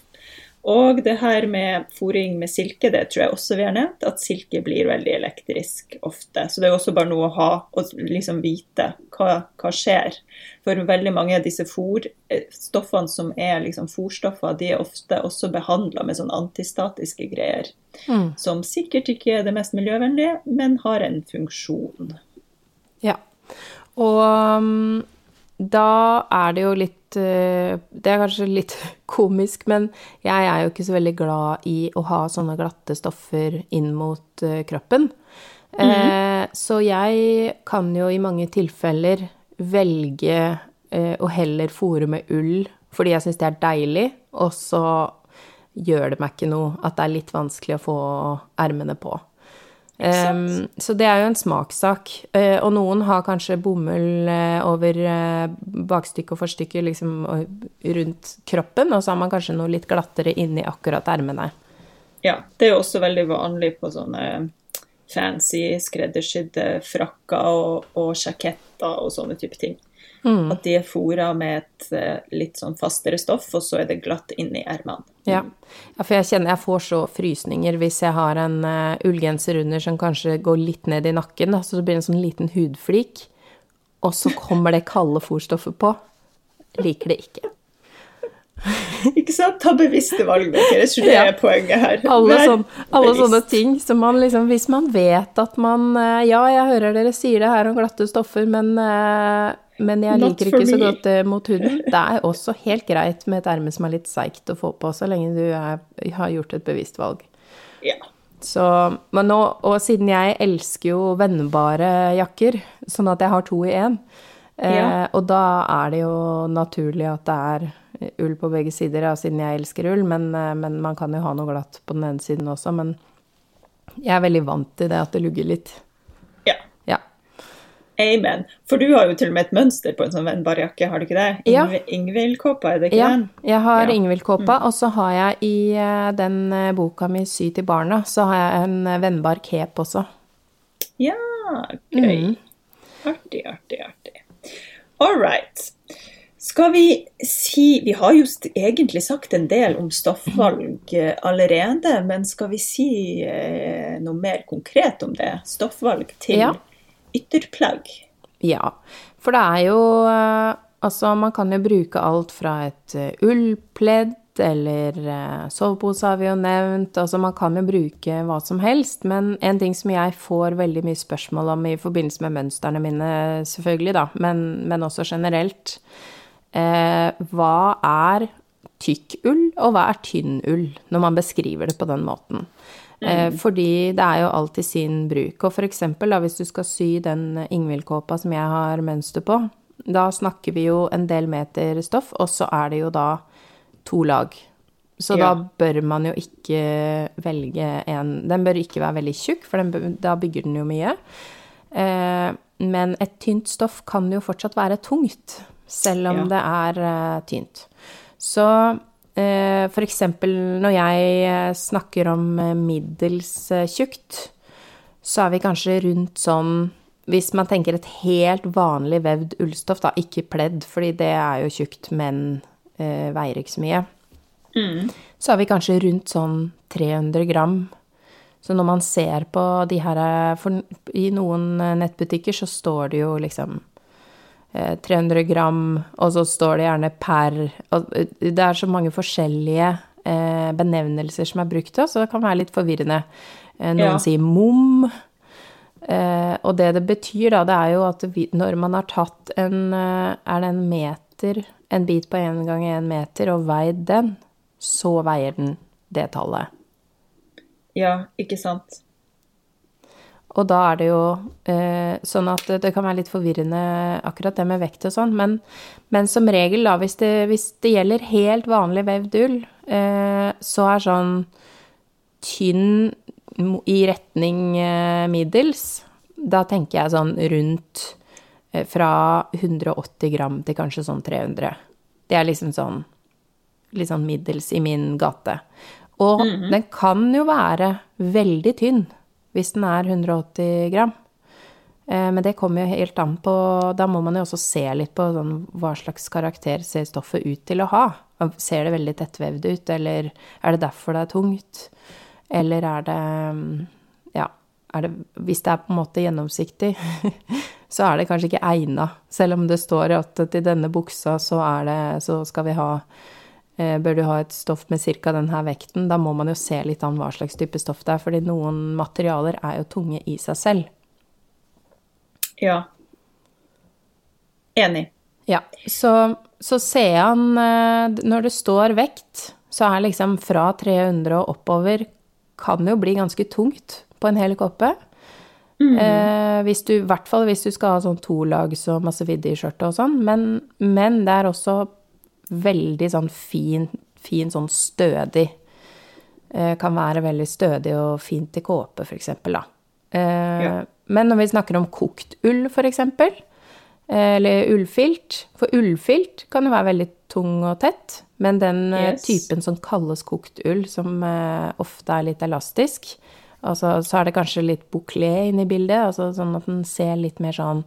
Og det her med fôring med silke, det tror jeg også vi har nevnt, at silke blir veldig elektrisk ofte. Så det er jo også bare noe å ha og liksom vite hva, hva skjer. For veldig mange av disse fôrstoffene som er liksom fôrstoffer, de er ofte også behandla med sånn antistatiske greier. Mm. Som sikkert ikke er det mest miljøvennlige, men har en funksjon. Ja. Og um, da er det jo litt eh, Det er kanskje litt komisk, men jeg er jo ikke så veldig glad i å ha sånne glatte stoffer inn mot kroppen. kroppen. -hmm. så jeg kan jo i mange tilfeller velge eh, å heller fòre med ull fordi jeg syns det er deilig, og så gjør det meg ikke noe at det er litt vanskelig å få ermene på. Um, så det er jo en smakssak. Uh, og noen har kanskje bomull uh, over uh, bakstykket og forstykket liksom rundt kroppen, og så har man kanskje noe litt glattere inni akkurat ermene. Ja, det er jo også veldig vanlig på sånne fancy skreddersydde frakker og, og sjaketter og sånne type ting. Mm. At de er fora med et eh, litt sånn fastere stoff, og så er det glatt inni ermene. Ja. ja, for jeg kjenner jeg får så frysninger hvis jeg har en uh, ullgenser under som kanskje går litt ned i nakken, da, så det blir en sånn liten hudflik, og så kommer det kalde fòrstoffet på. Liker det ikke. Ikke sant? Ta bevisste valg, dere. Jeg tror det er poenget her. Alle, sånn, alle sånne ting som man liksom Hvis man vet at man eh, Ja, jeg hører dere sier det her om glatte stoffer, men, eh, men jeg Not liker ikke ikke så godt mot huden. Det er også helt greit med et erme som er litt seigt å få på, så lenge du er, har gjort et bevisst valg. Ja. Så, men nå, og siden jeg elsker jo vennbare jakker, sånn at jeg har to i én, eh, og da er det jo naturlig at det er ull på begge sider, ja, siden jeg elsker ull, men, eh, men man kan jo ha noe glatt på den ene siden også, men jeg er veldig vant til det at det lugger litt. ja. Ja. Amen. For du har jo til og med et mønster på en sånn vennbar jakke, har du ikke det? Ja. Ingvild-kåpa, er det ikke Ja, den? jeg har Ja. Ingvild-kåpa, og så har jeg i eh, den eh, boka mi Sy til barna, så har jeg en vennbar cape også. Ja, gøy. Mm. Artig, artig, artig. All right. Skal vi si Vi har jo egentlig sagt en del om stoffvalg eh, allerede, men skal vi si eh, noe mer konkret om det? Stoffvalg til Ja. ytterplagg. Ja, for det er jo eh, Altså, man kan jo bruke alt fra et ullpledd eller sovepose har vi jo nevnt. Altså, man kan jo bruke hva som helst. Men en ting som jeg får veldig mye spørsmål om i forbindelse med mønstrene mine, selvfølgelig, da, men, men også generelt Hva er tykk ull, og hva er tynn ull, når man beskriver det på den måten? Eh, fordi det er jo alltid sin bruk. Og for eksempel da, hvis du skal sy den Ingvild-kåpa som jeg har mønster på, da snakker vi jo en del meter stoff, og så er det jo da to lag. Så Ja. da bør man jo ikke velge en Den bør ikke være veldig tjukk, for den, da bygger den jo mye. Eh, men et tynt stoff kan jo fortsatt være tungt, selv om Ja. det er uh, tynt. Så uh, for eksempel når jeg eh, snakker om middels uh, tjukt, så er vi kanskje rundt sånn Hvis man tenker et helt vanlig vevd ullstoff, da, ikke pledd, fordi det er jo tjukt, men veier ikke så mye, så er vi kanskje rundt sånn 300 gram. Så når man ser på de her For i noen nettbutikker så står det jo liksom 300 gram, og så står det gjerne per og eh, Det er så mange forskjellige eh, benevnelser som er brukt, så det kan være litt forvirrende. Eh, noen Ja. sier mom. Eh, og det det betyr, da, det er jo at når man har tatt en eh, Er det en meter, en bit på én gang én meter, og veid den, så veier den det tallet. Ja, ikke sant? Og da er det jo eh, sånn at det, kan være litt forvirrende akkurat det med vekt og sånn, men, men som regel, da, hvis det, hvis det gjelder helt vanlig vevd ull, eh, så er sånn tynn i retning eh, middels, da tenker jeg sånn rundt eh, fra 180 gram til kanskje sånn 300. Det er liksom sånn litt sånn middels i min gate. Og den kan jo være veldig tynn hvis den er 180 gram. Eh, Men det kommer jo helt an på Da må man jo også se litt på sånn, hva slags karakter ser stoffet ut til å ha. Ser det veldig tettvevd ut, eller er det derfor det er tungt? Eller er det mm, Ja, er det, hvis det er på en måte gjennomsiktig, så er det kanskje ikke egna. Selv om det står at til denne buksa så det Så skal vi ha Bør du ha et stoff med ca. denne vekten? Da må man jo se litt an hva slags type stoff det er, fordi noen materialer er jo tunge i seg selv. Ja. Enig. Ja, så, så ser han eh, Når det står vekt, så er liksom fra 300 og oppover kan jo bli ganske tungt på en hel kåpe. Eh, hvis du, I hvert fall hvis du skal ha sånn tolags og masse vidde i skjørtet og sånn. Men, men det er også veldig sånn fin, fin sånn stødig. Eh, kan være veldig stødig og fint i kåpe, eksempel, da. Eh, Ja. Men når vi snakker om kokt ull, eksempel, eh, eller ullfilt For ullfilt kan jo være veldig tung og tett, men den Yes. typen som kalles kokt ull, som ofte er litt elastisk, altså, så er det kanskje litt bouclé inne i bildet, altså sånn at den ser litt mer sånn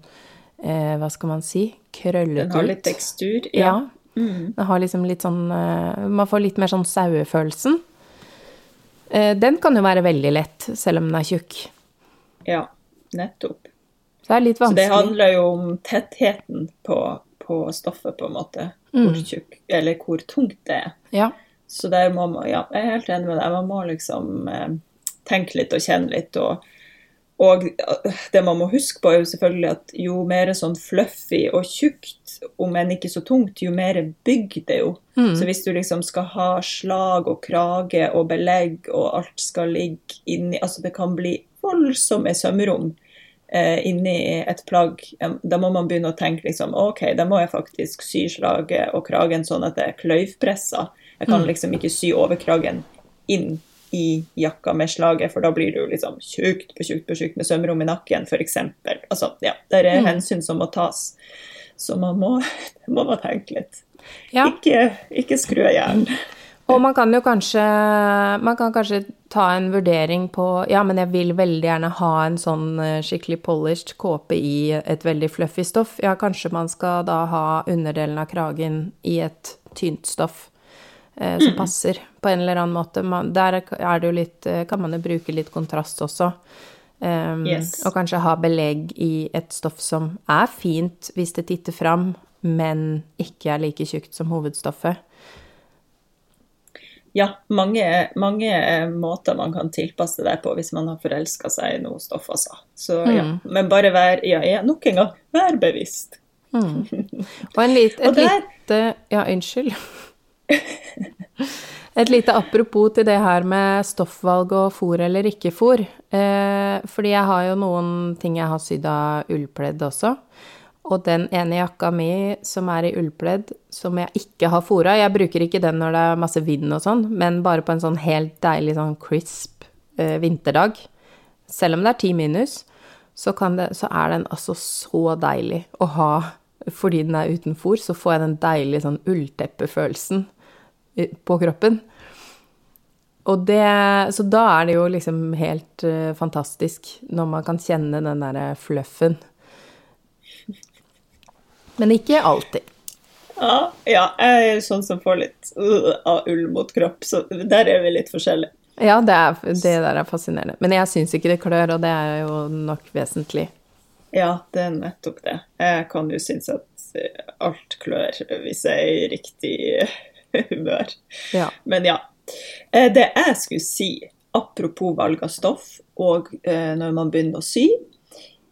eh, Hva skal man si? Krøllet ut. Den har litt tekstur. Ja. Ja. Mm. Det har liksom litt sånn eh, Man får litt mer sånn sauefølelsen. Eh, Den kan jo være veldig lett, selv om den er tjukk. ja. Nettopp. Så det er litt Så det handler jo om tettheten på, på stoffet, på en måte. Hvor Mm. tjukk, eller hvor tungt det er. Ja. Så der må man, ja, jeg er helt enig med deg. Man må liksom eh, tenke litt og kjenne litt. Og, og det man må huske på, er jo selvfølgelig at jo mer sånn fluffy og tjukt, om enn ikke så tungt, jo mer bygg det jo. Mm. Så hvis du liksom skal ha slag og krage og belegg, og alt skal ligge inni Altså det kan bli voldsomme sømrom eh, inni et plagg. Da må man begynne å tenke liksom OK, da må jeg faktisk sy slaget og kragen sånn at det er kløyvpressa. Jeg kan liksom ikke sy overkragen inn i jakka med slaget, for da blir det jo liksom tjukt på tjukt på tjukt med sømrom i nakken, f.eks. Altså, ja, det er hensyn som må tas. Så man må, må man tenke litt. ja. Ikke, ikke skru av hjernen. Og man kan jo kanskje Man kan kanskje ta en vurdering på Ja, men jeg vil veldig gjerne ha en sånn eh, skikkelig polished kåpe i et veldig fluffy stoff. Ja, kanskje man skal da ha underdelen av kragen i et tynt stoff eh, som passer på en eller annen måte. Man, der er det jo litt eh, Kan man jo bruke litt kontrast også. Um, Yes. Og kanskje ha belegg i et stoff som er fint hvis det titter fram, men ikke er like tjukt som hovedstoffet. Ja, mange, mange eh, måter man kan tilpasse det på hvis man har forelska seg i noe stoff, altså. Så, ja. Men bare vær, ja, ja, nok en gang, vær bevisst. Og en lit, et Og der- lite Ja, unnskyld. Et lite apropos til det her med stoffvalg og fôr eller ikke fôr. Eh, fordi jeg har jo noen ting jeg har sydd av ullpledd også. Og den ene jakka mi som er i ullpledd, som jeg ikke har fôra Jeg bruker ikke den når det er masse vind og sånn, men bare på en sånn helt deilig sånn crisp eh, vinterdag. Selv om det er ti minus, så, det, så er den altså så deilig å ha fordi den er uten fôr, så får jeg den deilige sånn ullteppefølelsen på kroppen. Det, så da er det jo liksom helt uh, fantastisk når man kan kjenne den derre fluffen. Men ikke alltid. Ja, ja, jeg er sånn som får litt uh, av ull mot kropp, så der er vi litt forskjellige. Ja, det, er, det der er fascinerende. Men jeg syns ikke det klør, og det er jo nok vesentlig. Ja, det er nettopp det. Jeg kan jo synes at eh, alt klør hvis jeg er i riktig humør. Ja. Men ja. Eh, Det jeg skulle si, apropos valg av stoff, og eh, når man begynner å sy,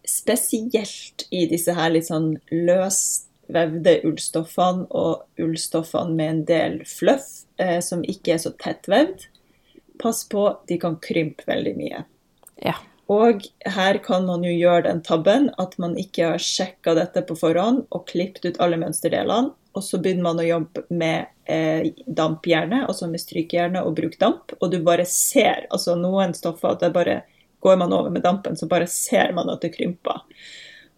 spesielt i disse her litt sånn løsvevde ullstoffene og ullstoffene med en del fluff eh, som ikke er så tettvevd, pass på, de kan krympe veldig mye. ja. Og her kan man jo gjøre den tabben at man ikke har sjekka dette på forhånd og klippet ut alle mønsterdelene, og så begynner man å jobbe med eh, dampjerne, altså med strykehjerne og bruke damp, og du bare ser, altså noen stoffer, at det bare går man over med dampen, så bare ser man at det krymper.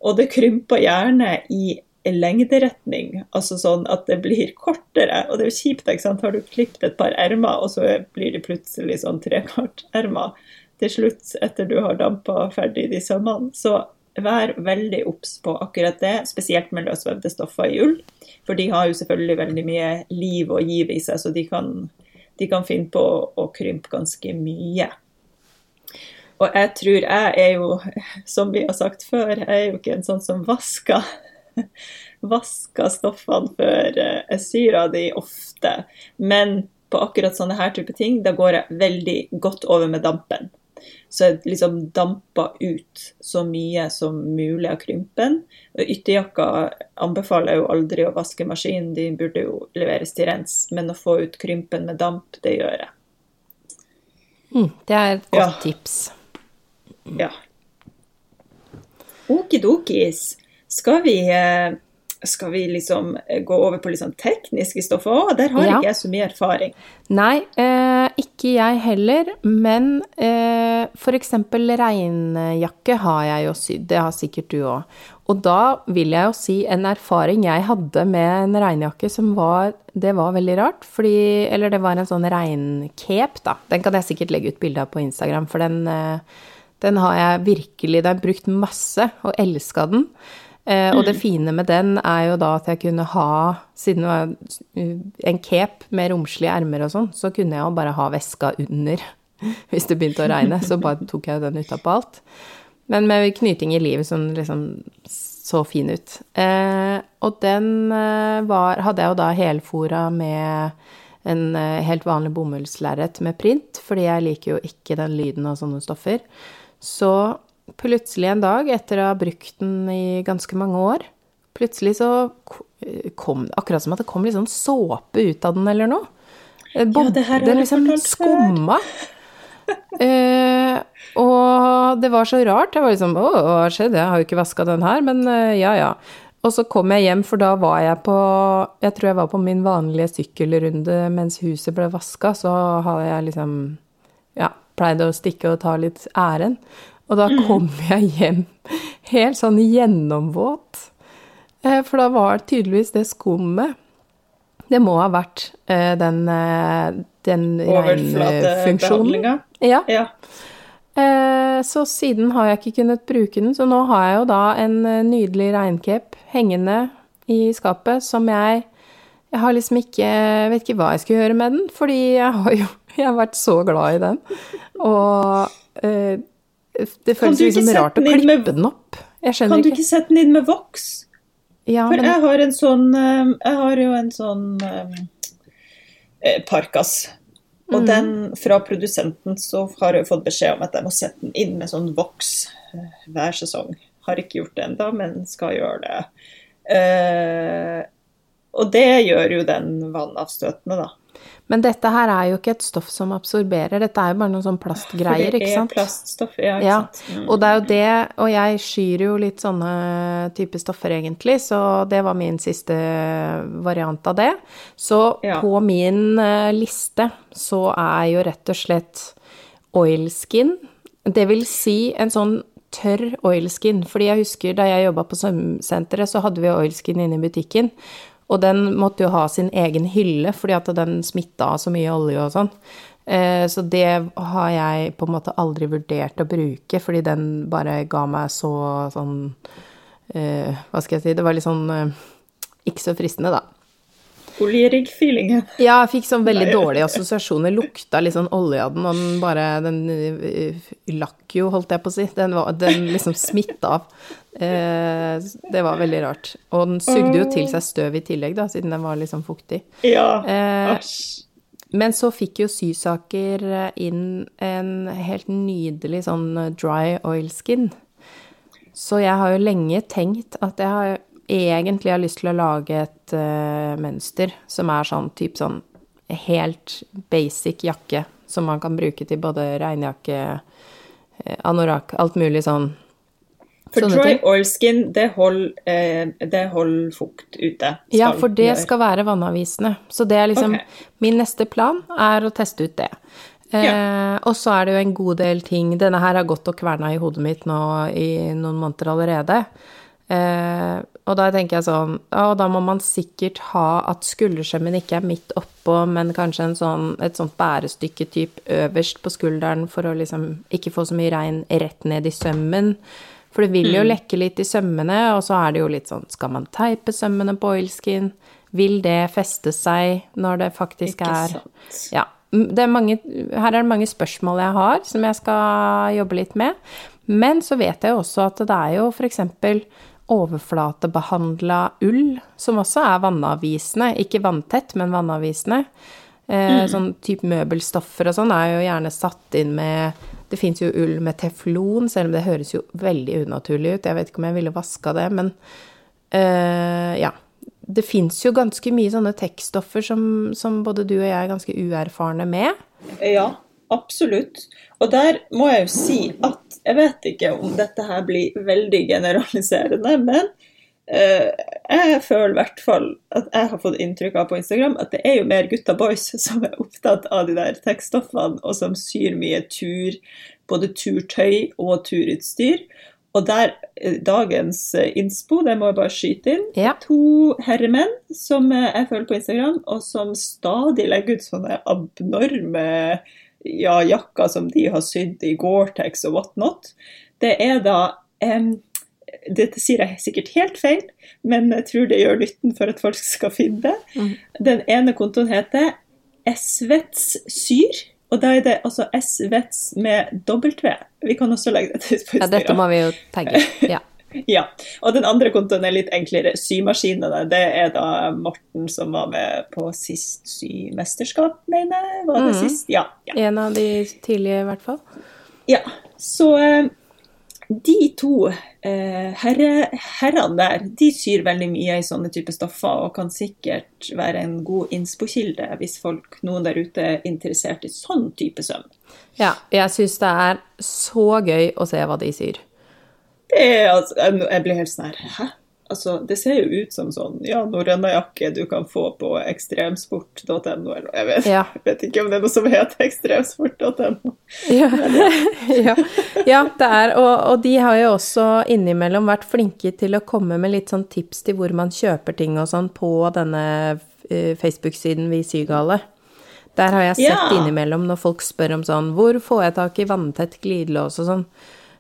Og det krymper gjerne i lengderetning, altså sånn at det blir kortere. Og det er jo kjipt, ikke sant. Har du klippet et par ermer, og så blir det plutselig sånn trekartermer til slutt etter du har dampa ferdig de sømmene. Så vær veldig obs på akkurat det, spesielt med løsvevde stoffer i ull. For de har jo selvfølgelig veldig mye liv og giv i seg, så de kan, de kan finne på å, å krympe ganske mye. Og jeg tror jeg er jo, som vi har sagt før, jeg er jo ikke en sånn som vasker vasker stoffene før eh, jeg syr av de ofte. Men på akkurat sånne her type ting, da går jeg veldig godt over med dampen. Så liksom damper ut så mye som mulig av krympen. Ytterjakka anbefaler jeg jo aldri å vaske maskinen, de burde jo leveres til rens. Men å få ut krympen med damp, det gjør jeg. Mm, det er et godt Ja. tips. Ja. Okidokis. Skal vi eh, skal vi liksom eh, gå over på sånn tekniske stoffer? òg? der har Ja. ikke jeg så mye erfaring. Nei, eh, ikke jeg heller, men eh, eksempel regnjakke har jeg jo sydd, det har sikkert du òg. Og da vil jeg jo si en erfaring jeg hadde med en regnjakke som var Det var veldig rart, fordi Eller det var en sånn regncape, da. Den kan jeg sikkert legge ut bilde av på Instagram, for den, eh, den har jeg virkelig Den har jeg brukt masse, og elska den. Eh, og det fine med den er jo da at jeg kunne ha, siden det var en cape med romslige ermer og sånn, så kunne jeg jo bare ha veska under hvis det begynte å regne. Så bare tok jeg den utapå alt. Men med knyting i livet som liksom så fin ut. Eh, og den eh, var, hadde jeg jo da helfora med en helt vanlig bomullslerret med print, fordi jeg liker jo ikke den lyden av sånne stoffer. Så plutselig en dag, etter å ha brukt den i ganske mange år, plutselig så kom det Akkurat som at det kom litt sånn såpe ut av den eller noe. Bob, ja, det her den liksom skumma. eh, og det var så rart. Jeg var liksom Å, hva skjedde? Jeg har jo ikke vaska den her, men uh, ja, ja. Og så kom jeg hjem, for da var jeg på Jeg tror jeg var på min vanlige sykkelrunde mens huset ble vaska, så har jeg liksom Ja, pleide å stikke og ta litt æren. Og da mm. kom jeg hjem helt sånn gjennomvåt. Eh, for da var tydeligvis det skummet Det må ha vært eh, den, eh, den regnfunksjonen. Ja. ja. Så siden har jeg ikke kunnet bruke den, så nå har jeg jo da en nydelig regncape hengende i skapet som jeg Jeg har liksom ikke Vet ikke hva jeg skal gjøre med den, fordi jeg har jo jeg har vært så glad i den. Og det føles liksom rart å klippe med, den opp. Jeg skjønner ikke. Kan du ikke sette den inn med voks? Ja, For men... jeg har en sånn eh, Jeg har jo en sånn um, Parkas. Og mm. den fra produsenten så har jeg fått beskjed om at jeg må sette den inn med sånn voks hver sesong. Har ikke gjort det ennå, men skal gjøre det. Uh, og det gjør jo den vannavstøtende, da. Men dette her er jo ikke et stoff som absorberer, dette er jo bare noen sånn plastgreier, ikke sant? Det er plaststoff, ja, ikke ja. sant. Mm. Og det er jo det, og jeg skyr jo litt sånne type stoffer egentlig, så det var min siste variant av det. Så ja. på min uh, liste så er jo rett og slett oilskin, det vil si en sånn tørr oilskin, fordi jeg husker da jeg jobba på svømmesenteret, så hadde vi oilskin inne i butikken. Og den måtte jo ha sin egen hylle, fordi at den smitta av så mye olje og sånn. Eh, så det har jeg på en måte aldri vurdert å bruke, fordi den bare ga meg så sånn eh, Hva skal jeg si Det var litt sånn eh, ikke så fristende, da. Oljerigg-feelingen. Ja, jeg fikk sånn veldig dårlige assosiasjoner. Lukta litt sånn olje av den, og den bare Den uh, lakk jo, holdt jeg på å si. Den, var, den liksom smitta av. Eh, det var veldig rart. Og den sugde jo til seg støv i tillegg, da, siden den var liksom fuktig. Ja, eh, men så fikk jo Sysaker inn en helt nydelig sånn dry oil skin. Så jeg har jo lenge tenkt at jeg har egentlig har lyst til å lage et uh, mønster som er sånn type sånn helt basic jakke som man kan bruke til både regnjakke, uh, anorakk, alt mulig sånn. For dry oilskin, det holder, eh, hold fukt ute? Ja, for det gjøre. skal være vannavvisende. Så det er liksom okay. Min neste plan er å teste ut det. Ja. Eh, og så er det jo en god del ting Denne her har gått og kverna i hodet mitt nå i noen måneder allerede. Eh, og da tenker jeg sånn Og da må man sikkert ha at skulderskjemmen ikke er midt oppå, men kanskje sånn, et sånt bærestykke typ øverst på skulderen for å liksom ikke få så mye regn rett ned i sømmen. For det vil jo mm. lekke litt i sømmene, og så er det jo litt sånn Skal man teipe sømmene på oilskin? Vil det feste seg når det faktisk ikke er sant. Ja. Er mange, her er det mange spørsmål jeg har, som jeg skal jobbe litt med. Men så vet jeg jo også at det er jo for eksempel overflatebehandla ull, som også er vannavvisende. Ikke vanntett, men vannavvisende. Eh, mm. Sånn type møbelstoffer og sånn er jo gjerne satt inn med Det fins jo ull med teflon, selv om det høres jo veldig unaturlig ut. Jeg vet ikke om jeg ville vaska det, men eh, ja. Det fins jo ganske mye sånne tekststoffer som, som både du og jeg er ganske uerfarne med. Ja, absolutt. Og der må jeg jo si at jeg vet ikke om dette her blir veldig generaliserende, men uh, jeg føler i hvert fall at jeg har fått inntrykk av på Instagram at det er jo mer gutta boys som er opptatt av de der tekststoffene, og som syr mye tur, både turtøy og turutstyr. Og der eh, dagens eh, innspo, det må jeg bare skyte inn, ja. to herremenn som jeg følger på Instagram, og som stadig legger ut sånne abnorme ja, jakka som de har sydd i Gore-Tex og whatnot, det er da um, Dette sier jeg sikkert helt feil, men jeg tror det gjør nytten for at folk skal finne det. Mm. Den ene kontoen heter Svets Syr. Og da er det altså Svets med W. Vi kan også legge det ut på Ja, dette må vi jo tagge. Ja. Ja. Og den andre kontoen er litt enklere. Symaskinene. Det er da Morten som var med på sist symesterskap, mener jeg. Var det mm. sist? Ja. ja. En av de tidlige, i hvert fall. Ja, så eh, de to eh, herre, herrene der, de syr veldig mye i sånne typer stoffer, og kan sikkert være en god innspokilde hvis folk, noen der ute er interessert i sånn type søm. Ja, jeg syns det er så gøy å se hva de syr. Det er altså, jeg blir helt sånn her, hæ? Altså, det ser jo ut som sånn, ja, norrønajakke du kan få på ekstremsport.no, eller jeg vet, Ja. jeg vet ikke om det er noe som heter ekstremsport.no. Ja, ja. ja det er, og, og de har jo også innimellom vært flinke til å komme med litt sånn tips til hvor man kjøper ting og sånn på denne eh, Facebook-siden Vi Sygale. Der har jeg sett innimellom når folk spør om sånn Hvor får jeg tak i vanntett glidelås og sånn?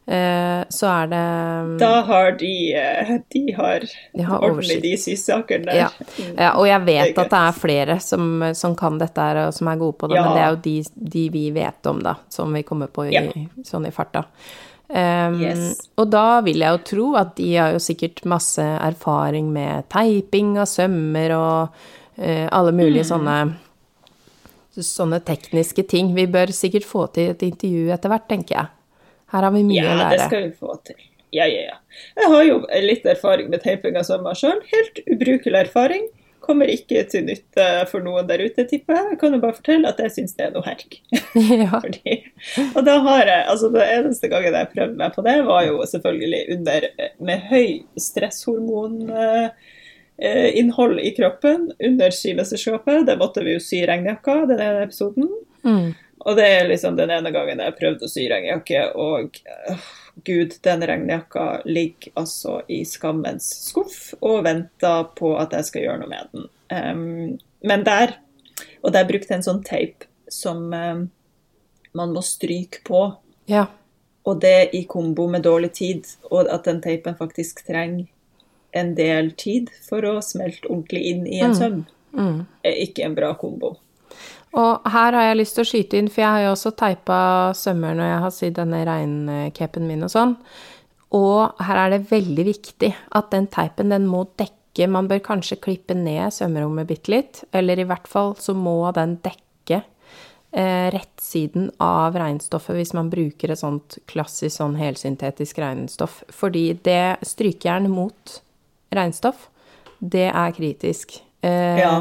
Eh, så er det Da har de, eh, de har, De har ordentlig de sysakene der. ja. ja, og jeg vet det at det er flere som, som kan dette her, og som er gode på det, Ja. men det er jo de, de vi vet om, da, som vi kommer på i, Ja. sånn i farta. Um, Yes. Og da vil jeg jo tro at de har jo sikkert masse erfaring med teiping av sømmer og uh, alle mulige Mm. sånne sånne tekniske ting. Vi bør sikkert få til et intervju etter hvert, tenker jeg. Her har vi mye Ja, å det skal vi få til. Ja, ja, ja. Jeg har jo litt erfaring med teiping av sommer sjøl. Helt ubrukelig erfaring. Kommer ikke til nytte for noen der ute, tipper jeg. Jeg kan jo bare fortelle at jeg syns det er noe herk. ja. Fordi, og da har jeg, altså Den eneste gangen jeg prøvde meg på det, var jo selvfølgelig under med høy stresshormoninnhold i kroppen under skimesterskapet. Det måtte vi jo sy regnjakka, den ene episoden. Mm. Og det er liksom den ene gangen jeg prøvde å sy regnjakke, og øh, gud, den regnjakka ligger altså i skammens skuff og venter på at jeg skal gjøre noe med den. Um, men der, og der brukte jeg en sånn teip som um, man må stryke på, ja. og det i kombo med dårlig tid, og at den teipen faktisk trenger en del tid for å smelte ordentlig inn i en søm, Mm. er ikke en bra kombo. Og her har jeg lyst til å skyte inn, for jeg har jo også teipa sømmer når jeg har sydd denne regncapen min og sånn. Og her er det veldig viktig at den teipen, den må dekke Man bør kanskje klippe ned sømmerommet bitte litt, eller i hvert fall så må den dekke eh, rettsiden av regnstoffet hvis man bruker et sånt klassisk sånn helsyntetisk regnstoff. Fordi det strykejern mot regnstoff, det er kritisk. Eh, Ja.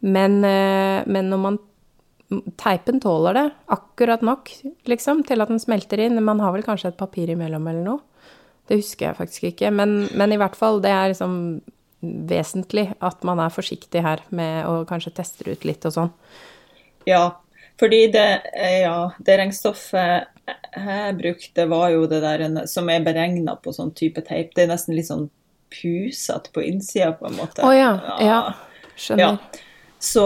men, eh, men når man Teipen tåler det akkurat nok, liksom, til at den smelter inn. Man har vel kanskje et papir imellom eller noe. Det husker jeg faktisk ikke. Men, men i hvert fall, det er liksom vesentlig at man er forsiktig her med å kanskje teste ut litt og sånn. Ja, fordi det, ja, det regnstoffet jeg brukte, var jo det der som er beregna på sånn type teip. Det er nesten litt sånn pusete på innsida, på en måte. Å ja, ja. Skjønner. Ja. Så,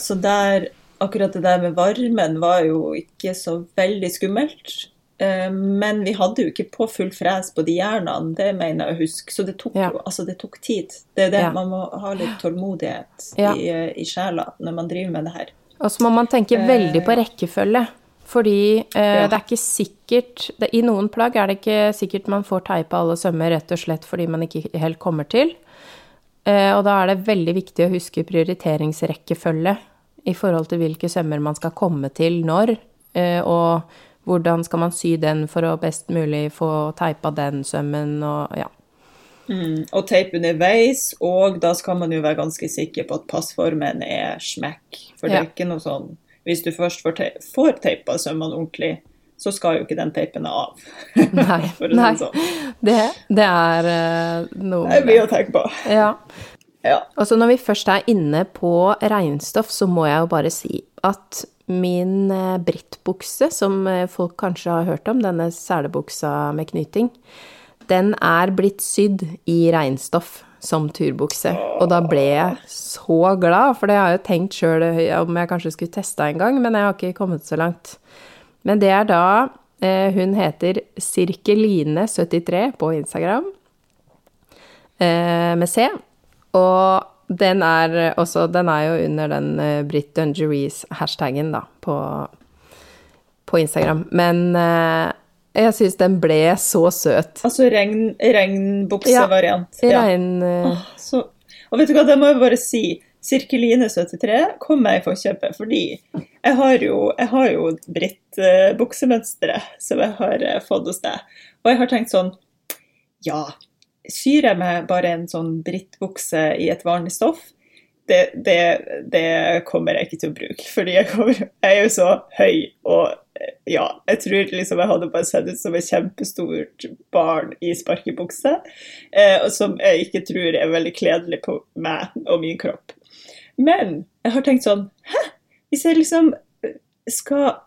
så der Akkurat det der med varmen var jo ikke så veldig skummelt. Eh, Men vi hadde jo ikke på full fres på de jernene, det mener jeg å huske. Så det tok Ja. altså det tok tid. Det er det, Ja. Man må ha litt tålmodighet Ja. i, eh, i sjela når man driver med det her. Og så må man tenke veldig på rekkefølge. Fordi eh, det er ikke sikkert det, I noen plagg er det ikke sikkert man får teipa alle sømmer rett og slett fordi man ikke helt kommer til. Eh, og da er det veldig viktig å huske prioriteringsrekkefølge i forhold til hvilke sømmer man skal komme til når, eh, og hvordan skal man sy den for å best mulig få teipa den sømmen og ja. Mm, og teip underveis, og da skal man jo være ganske sikker på at passformen er smekk. For det er Ja. ikke noe sånn Hvis du først får, te får teipa sømmene ordentlig, så skal jo ikke den teipen av. Nei. For å si det sånn. Det, det er uh, noe Det er mye å tenke på. Ja. Ja. Altså når vi først er inne på regnstoff, så må jeg jo bare si at min eh, brittbukse, som eh, folk kanskje har hørt om, denne selebuksa med knyting, den er blitt sydd i regnstoff som turbukse. Og da ble jeg så glad, for det har jeg jo tenkt sjøl om jeg kanskje skulle testa en gang, men jeg har ikke kommet så langt. Men det er da eh, Hun heter Sirkeline73 på Instagram. eh, med C. Og den er også Den er jo under den uh, Britt Dungeries-hashtagen, da, på, på, Instagram. Men uh, jeg syns den ble så søt. Altså regn, regnbuksevariant? Ja. Regn... Uh... Oh, så... Og vet du hva, det må jeg bare si. Sirkeline73 kom jeg i forkjøpet fordi jeg har jo, jeg har jo Britt-buksemønsteret som jeg har fått hos deg. Og jeg har tenkt sånn Ja, syr jeg meg bare en sånn brittbukse i et vanlig stoff, det, det, det, kommer jeg ikke til å bruke. Fordi jeg, kommer, jeg, er jo så høy og ja, jeg tror liksom jeg hadde bare sett ut som et kjempestort barn i sparkebukse. Eh, som jeg ikke tror er veldig kledelig på meg og min kropp. Men jeg har tenkt sånn Hæ? Hvis jeg liksom skal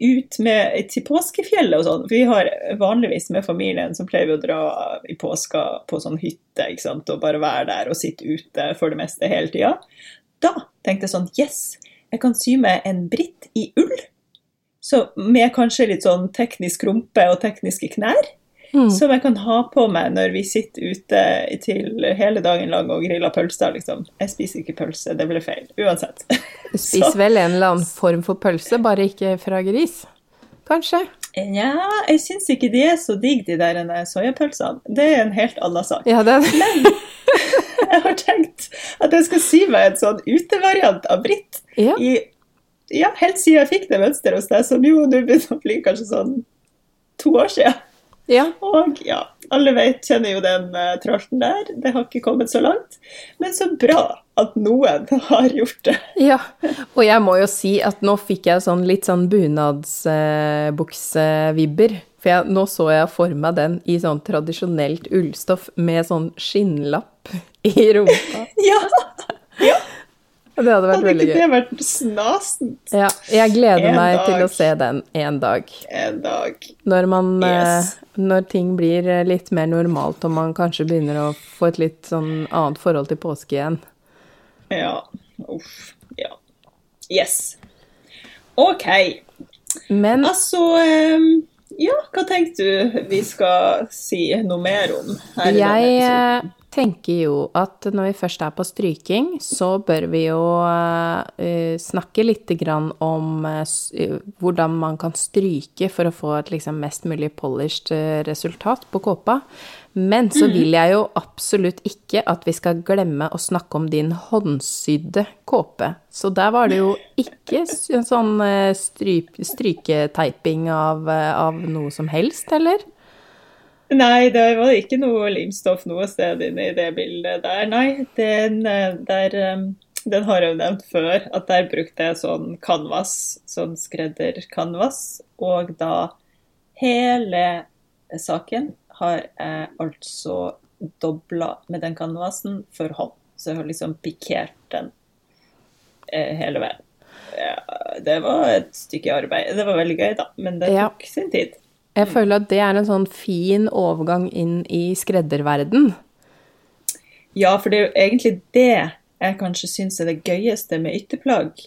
ut med, til påskefjellet og sånn. Vi har vanligvis med familien så pleier vi å dra i påska på sånn hytte ikke sant? og bare være der og sitte ute for det meste hele tida. Da tenkte jeg sånn Yes, jeg kan sy meg en britt i ull. Så med kanskje litt sånn teknisk rumpe og tekniske knær. Mm. Som jeg kan ha på meg når vi sitter ute til hele dagen lang og griller pølser. Liksom. Jeg spiser ikke pølse, det blir feil. Uansett. Du spiser vel en eller annen form for pølse, bare ikke fra gris? Kanskje? Nja, jeg syns ikke de er så digg, de der soyapølsene. Det er en helt annen sak. Ja, det... Men jeg har tenkt at jeg skal sy meg en sånn utevariant av Britt. Ja. I, ja, helt siden jeg fikk det mønsteret hos deg, som jo nå begynner å bli kanskje sånn to år siden. Ja. Og ja, alle vet, kjenner jo den uh, tralten der. Det har ikke kommet så langt. Men så bra at noen har gjort det. Ja, og jeg må jo si at nå fikk jeg sånn litt sånn bunadsbuksevibber. Uh, for jeg, nå så jeg for meg den i sånn tradisjonelt ullstoff med sånn skinnlapp i rumpa. ja! ja. Det hadde vært hadde veldig gøy. Hadde ikke det vært snasent? Ja, jeg gleder en meg dag. til å se den en dag. En dag. Når, man, yes. uh, når ting blir eh, litt mer normalt, og man kanskje begynner å få et litt sånn annet forhold til påske igjen. Ja. Uff. Ja. Yes. OK. Men Altså um, Ja, hva tenkte du vi skal si noe mer om her i denne episoden? Tenker jo at når vi først er på stryking, så bør vi jo uh, snakke litt om uh, hvordan man kan stryke for å få et liksom, mest mulig polished resultat på kåpa. Men så mm. vil jeg jo absolutt ikke at vi skal glemme å snakke om din håndsydde kåpe. Så der var det jo ikke sånn stryp, stryketeiping av, av noe som helst, eller? Nei, det var ikke noe limstoff noe sted inne i det bildet der. Nei, den, eh, der, eh, den har jeg jo nevnt før, at der brukte jeg sånn canvas, sånn skreddercanvas. Og da hele saken har jeg altså dobla med den canvasen for hånd. Så jeg har liksom pikert den eh, hele veien. Ja, det var et stykke arbeid. Det var veldig gøy, da, men det tok ja. sin tid. Jeg føler at det er en sånn fin overgang inn i skredderverden. Ja, for det er jo egentlig det jeg kanskje syns er det gøyeste med ytterplagg.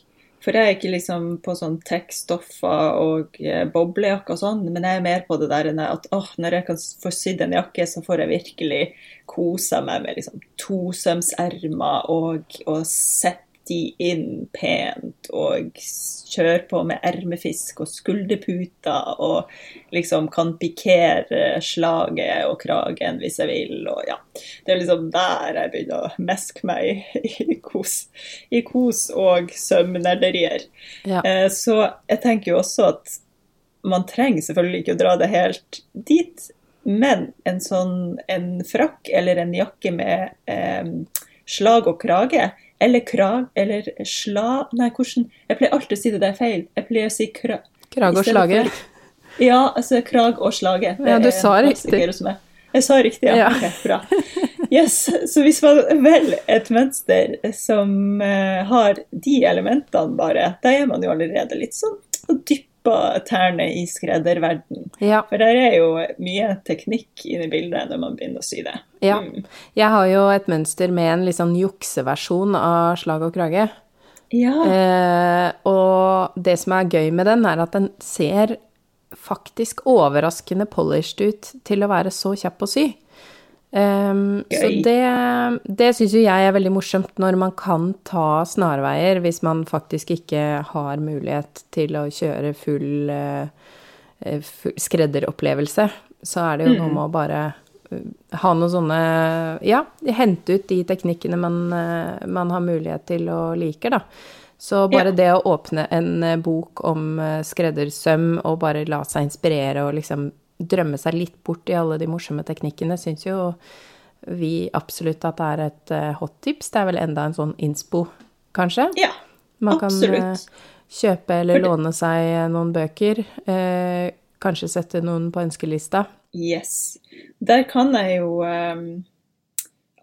For jeg er ikke liksom på sånn tech-stoffer og boblejakke boblejakker og sånn, men jeg er mer på det der at åh, når jeg kan få sydd en jakke, så får jeg virkelig kosa meg med liksom tosømsermer og, og sett de inn pent og kjører på med ermefisk og skulderputer og liksom kan pikere slaget og kragen hvis jeg vil. Og ja, det er liksom der jeg begynner å meske meg i kos, i kos og sømnerderier. Ja. Eh, så jeg tenker jo også at man trenger selvfølgelig ikke å dra det helt dit, men en sånn en frakk eller en jakke med eh, slag og krage eller krag, eller sla... Nei, hvordan Jeg pleier alltid å si det der feil. Jeg pleier å si kra... Krag og slage? Ja, altså krag og slage. Ja, du sa riktig. Jeg sa riktig, ja. ja. Okay, bra. Yes, Så hvis man velger et mønster som uh, har de elementene bare, da er man jo allerede litt sånn og dypper tærne i skredderverden. Ja. For der er jo mye teknikk inne i bildet når man begynner å sy det. Ja. Mm. Jeg har jo et mønster med en litt sånn jukseversjon av slag og krage. Ja. Eh, og det som er gøy med den, er at den ser faktisk overraskende polished ut til å være så kjapp å sy. Um, så det, det syns jo jeg er veldig morsomt, når man kan ta snarveier hvis man faktisk ikke har mulighet til å kjøre full, uh, full skredderopplevelse. Så er det jo mm. noe med å bare ha noen sånne Ja, hente ut de teknikkene man, uh, man har mulighet til å like, da. Så bare ja. det å åpne en bok om skreddersøm og bare la seg inspirere og liksom drømme seg litt bort i alle de morsomme teknikkene, syns jo vi absolutt at det er et hot tips. Det er vel enda en sånn innspo, kanskje? Ja, Man absolutt. Man kan kjøpe eller låne seg noen bøker. Kanskje sette noen på ønskelista. Yes. Der kan jeg jo um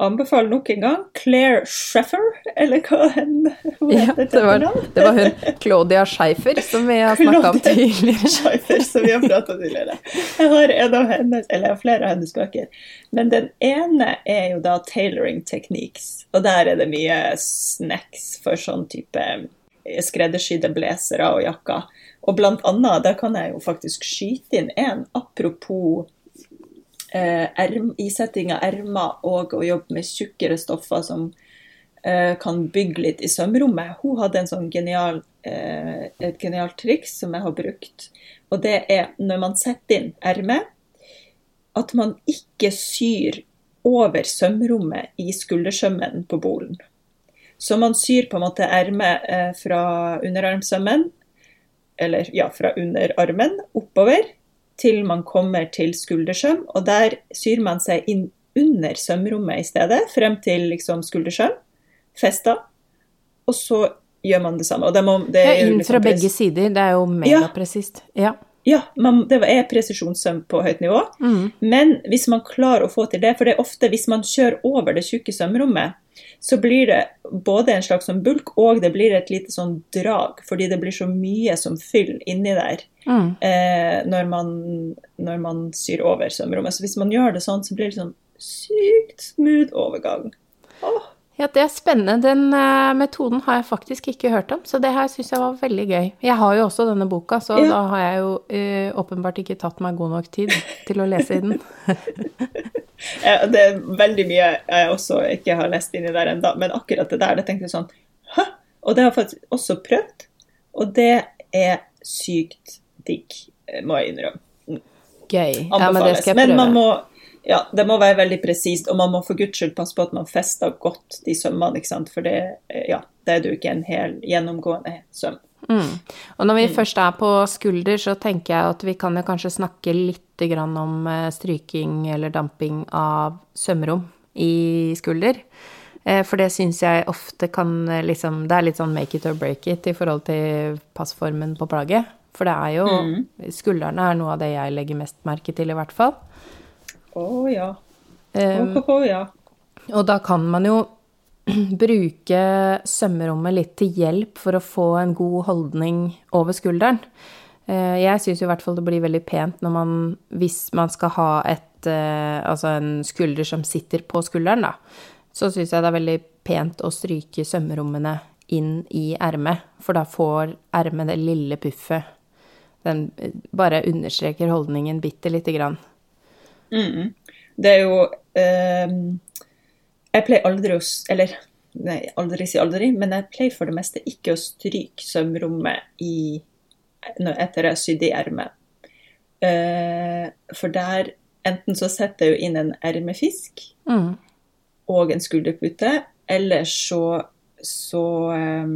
anbefale nok en gang Claire Sheffer, eller hva hun. Ja, det var, det var hun Claudia Scheifer som vi har snakka om tidligere. Scheifer, som vi har prata tidligere. Jeg har en av hennes, eller jeg har flere av hennes bøker. Men den ene er jo da 'Tailoring Techniques', og der er det mye snacks for sånn type skreddersydde blazere og jakker. Og blant annet, der kan jeg jo faktisk skyte inn en apropos eh, erm, isetting av ermer og å jobbe med tjukkere stoffer som eh, kan bygge litt i sømrommet. Hun hadde sånn genial, eh, et genialt triks som jeg har brukt. Og det er når man setter inn ermet, at man ikke syr over sømrommet i skuldersømmen på bolen. Så man syr på en måte ermet eh, fra underarmsømmen, eller ja, fra underarmen oppover til man kommer til skuldersøm, og der syr man seg inn under sømrommet i stedet, frem til liksom skuldersøm, festa, og så gjør man det samme. Det må, det ja, inn liksom fra begge sider, det er jo megapresist. Ja. Ja, man, det er presisjonssøm på høyt nivå. Mm. Men hvis man klarer å få til det, for det er ofte hvis man kjører over det tjukke sømrommet, så blir det både en slags sånn bulk og det blir et lite sånn drag, fordi det blir så mye som fyller inni der mm. eh, når, man, når, man, syr over sømrommet. Så hvis man gjør det sånn, så blir det sånn sykt smooth overgang. Åh. Ja, det er spennende. Den uh, metoden har jeg faktisk ikke hørt om, så det her syns jeg var veldig gøy. Jeg har jo også denne boka, så ja. da har jeg jo uh, åpenbart ikke tatt meg god nok tid til å lese i den. det er veldig mye jeg også ikke har lest inni der ennå, men akkurat det der, det tenkte jeg sånn Hæ? Og det har jeg faktisk også prøvd, og det er sykt digg, må jeg innrømme. Gøy. Anbefales. Ja, men det skal jeg prøve. Men man må ja, det må være veldig presist, og man må for guds skyld passe på at man fester godt de sømmene, ikke sant? for det, ja, det er jo ikke en hel gjennomgående søm. Mm. Og når vi mm. først er på skulder, så tenker jeg at vi kan jo kanskje snakke litt om eh, stryking eller damping av sømrom i skulder. Eh, for det syns jeg ofte kan eh, liksom Det er litt sånn make it or break it i forhold til passformen på plagget. For det er jo mm. Skuldrene er noe av det jeg legger mest merke til, i hvert fall. Å oh, ja. Um, oh, oh, ja. Og da kan man jo bruke sømmerommet litt til hjelp for å få en god holdning over skulderen. Uh, jeg syns i hvert fall det blir veldig pent når man, hvis man skal ha et, uh, altså en skulder som sitter på skulderen, da, så syns jeg det er veldig pent å stryke sømmerommene inn i ermet, for da får ermet det lille puffet. Den eh, bare understreker holdningen bitte lite grann. Mm. Det er jo eh, Jeg pleier aldri å Eller nei, aldri si aldri, men jeg pleier for det meste ikke å stryke sømrommet i, etter jeg har sydd i ermet. Eh, for der enten så setter jeg jo inn en ermefisk mm. og en skulderpute, eller så, så eh,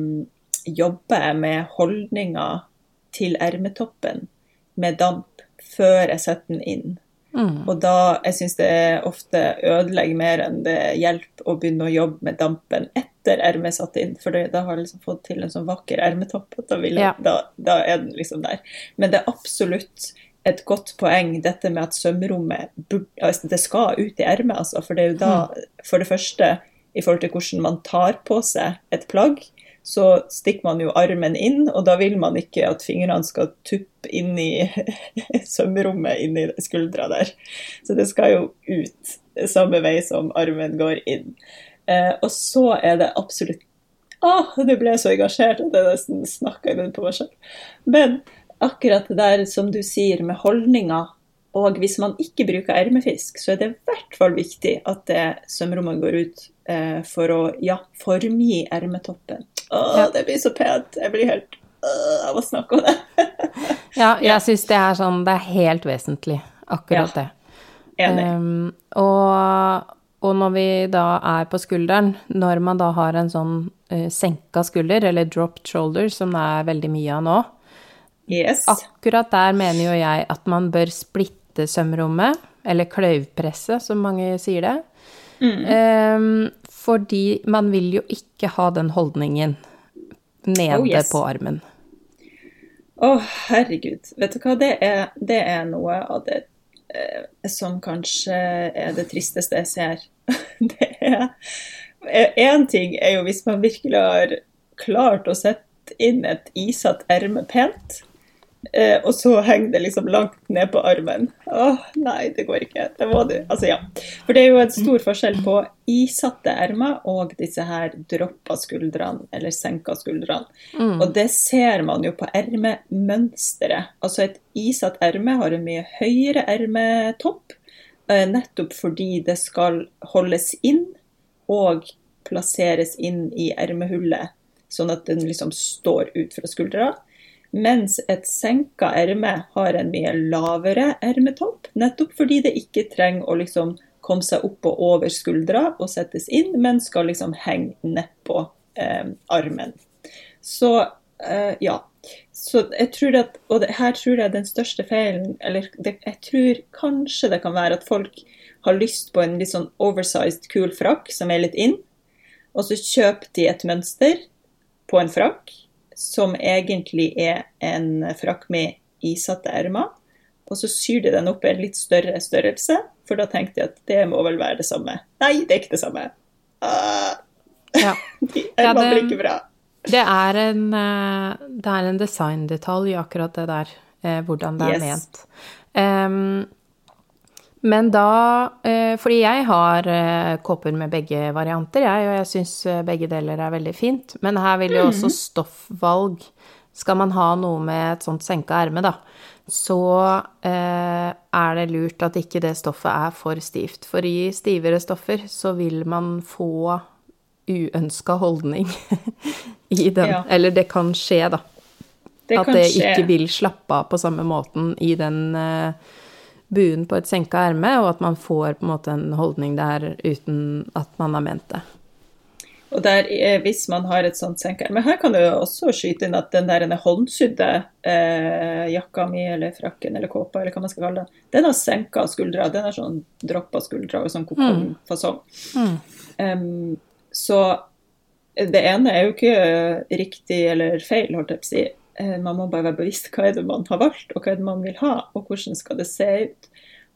jobber jeg med holdninga til ermetoppen med damp før jeg setter den inn. Mm. Og da, jeg syns det ofte ødelegger mer enn det hjelper å begynne å jobbe med dampen etter ermet satt inn, for da har jeg liksom fått til en sånn vakker ermetopp, da, ja. da, da, er den liksom der. Men det er absolutt et godt poeng dette med at sømrommet altså det skal ut i ermet, altså. For det er jo da, mm. for det første, i forhold til hvordan man tar på seg et plagg, så stikker man jo armen inn, og da vil man ikke at fingrene skal tuppe inn i sømrommet inni skuldra der. Så det skal jo ut samme vei som armen går inn. Eh, og så er det absolutt Å, det ble jeg så engasjert at jeg nesten snakka i munnen på meg selv. Men akkurat det der som du sier med holdninga Og hvis man ikke bruker ermefisk, så er det i hvert fall viktig at det sømrommet går ut for å ja, formgi ermetoppen. Å, ja. det blir så pent. Jeg blir helt øh, av å snakke om det. ja, jeg ja. syns det er sånn Det er helt vesentlig, akkurat det. Enig. Um, og, og, når vi da er på skulderen, når man da har en sånn uh, senka skulder, eller dropped shoulder, som det er veldig mye av nå, yes. akkurat der mener jo jeg at man bør splitte sømrommet, eller kløyvpresse, som mange sier det. Mm. Um, fordi man vil jo ikke ha den holdningen nede oh, yes. på armen. Å, oh, herregud. Vet du hva, det er, det er noe av det eh, som kanskje er det tristeste jeg ser. det er Én ting er jo hvis man virkelig har klart å sette inn et isatt erme pent. Eh, og så henger det liksom langt ned på armen. Åh, nei, det går ikke. Det må du. Altså, ja. For det er jo en stor forskjell på isatte ermer og disse her droppa skuldrene, eller senka skuldrene. Mm. Og det ser man jo på ermemønsteret. Altså et isatt erme har en mye høyere ermetopp, eh, nettopp fordi det skal holdes inn og plasseres inn i ermehullet, sånn at den liksom står ut fra skuldra mens et senka erme har en mye lavere ermetopp, nettopp fordi det ikke trenger å liksom komme seg opp og over skuldra og settes inn, men skal liksom henge nedpå eh, armen. Så eh, ja. Så jeg tror at, Og det, her tror jeg den største feilen Eller det, jeg tror kanskje det kan være at folk har lyst på en litt sånn oversized, kul frakk som er litt inn, og så kjøper de et mønster på en frakk som egentlig er en frakk med isatte ermer. Og så syr de den opp i en litt større størrelse, for da tenkte jeg at det må vel være det samme. Nei, det er ikke det samme. Uh, ja. De ermene blir ikke bra. Det er en, eh, det er en designdetalj, akkurat det der, eh, hvordan det er yes. ment. Um, men da eh, Fordi jeg har eh, kåper med begge varianter, jeg, og jeg syns eh, begge deler er veldig fint. Men her vil jo også mhm. stoffvalg Skal man ha noe med et sånt senka erme, da, så er det lurt at ikke det stoffet er for stivt. For i stivere stoffer så vil man få uønska holdning i den. Ja. Eller det kan skje, da. Det at det skje. ikke vil slappe av på samme måten i den uh, buen på et senka erme, og at man får på en måte en holdning der uten at man har ment det. Og der, Hvis man har et sånt senka erme Her kan du også skyte inn at den der håndsydde eh, jakka mi eller frakken eller kåpa, eller hva man skal kalle det, den har senka skuldra. Den har sånn droppa skuldra og sånn kokongfasong. Mm. Mm. Um, så det ene er jo ikke riktig eller feil, holdt jeg på å si. Eh, man må bare være bevisst hva er det man har valgt, og hva er det man vil ha, og hvordan skal det se ut.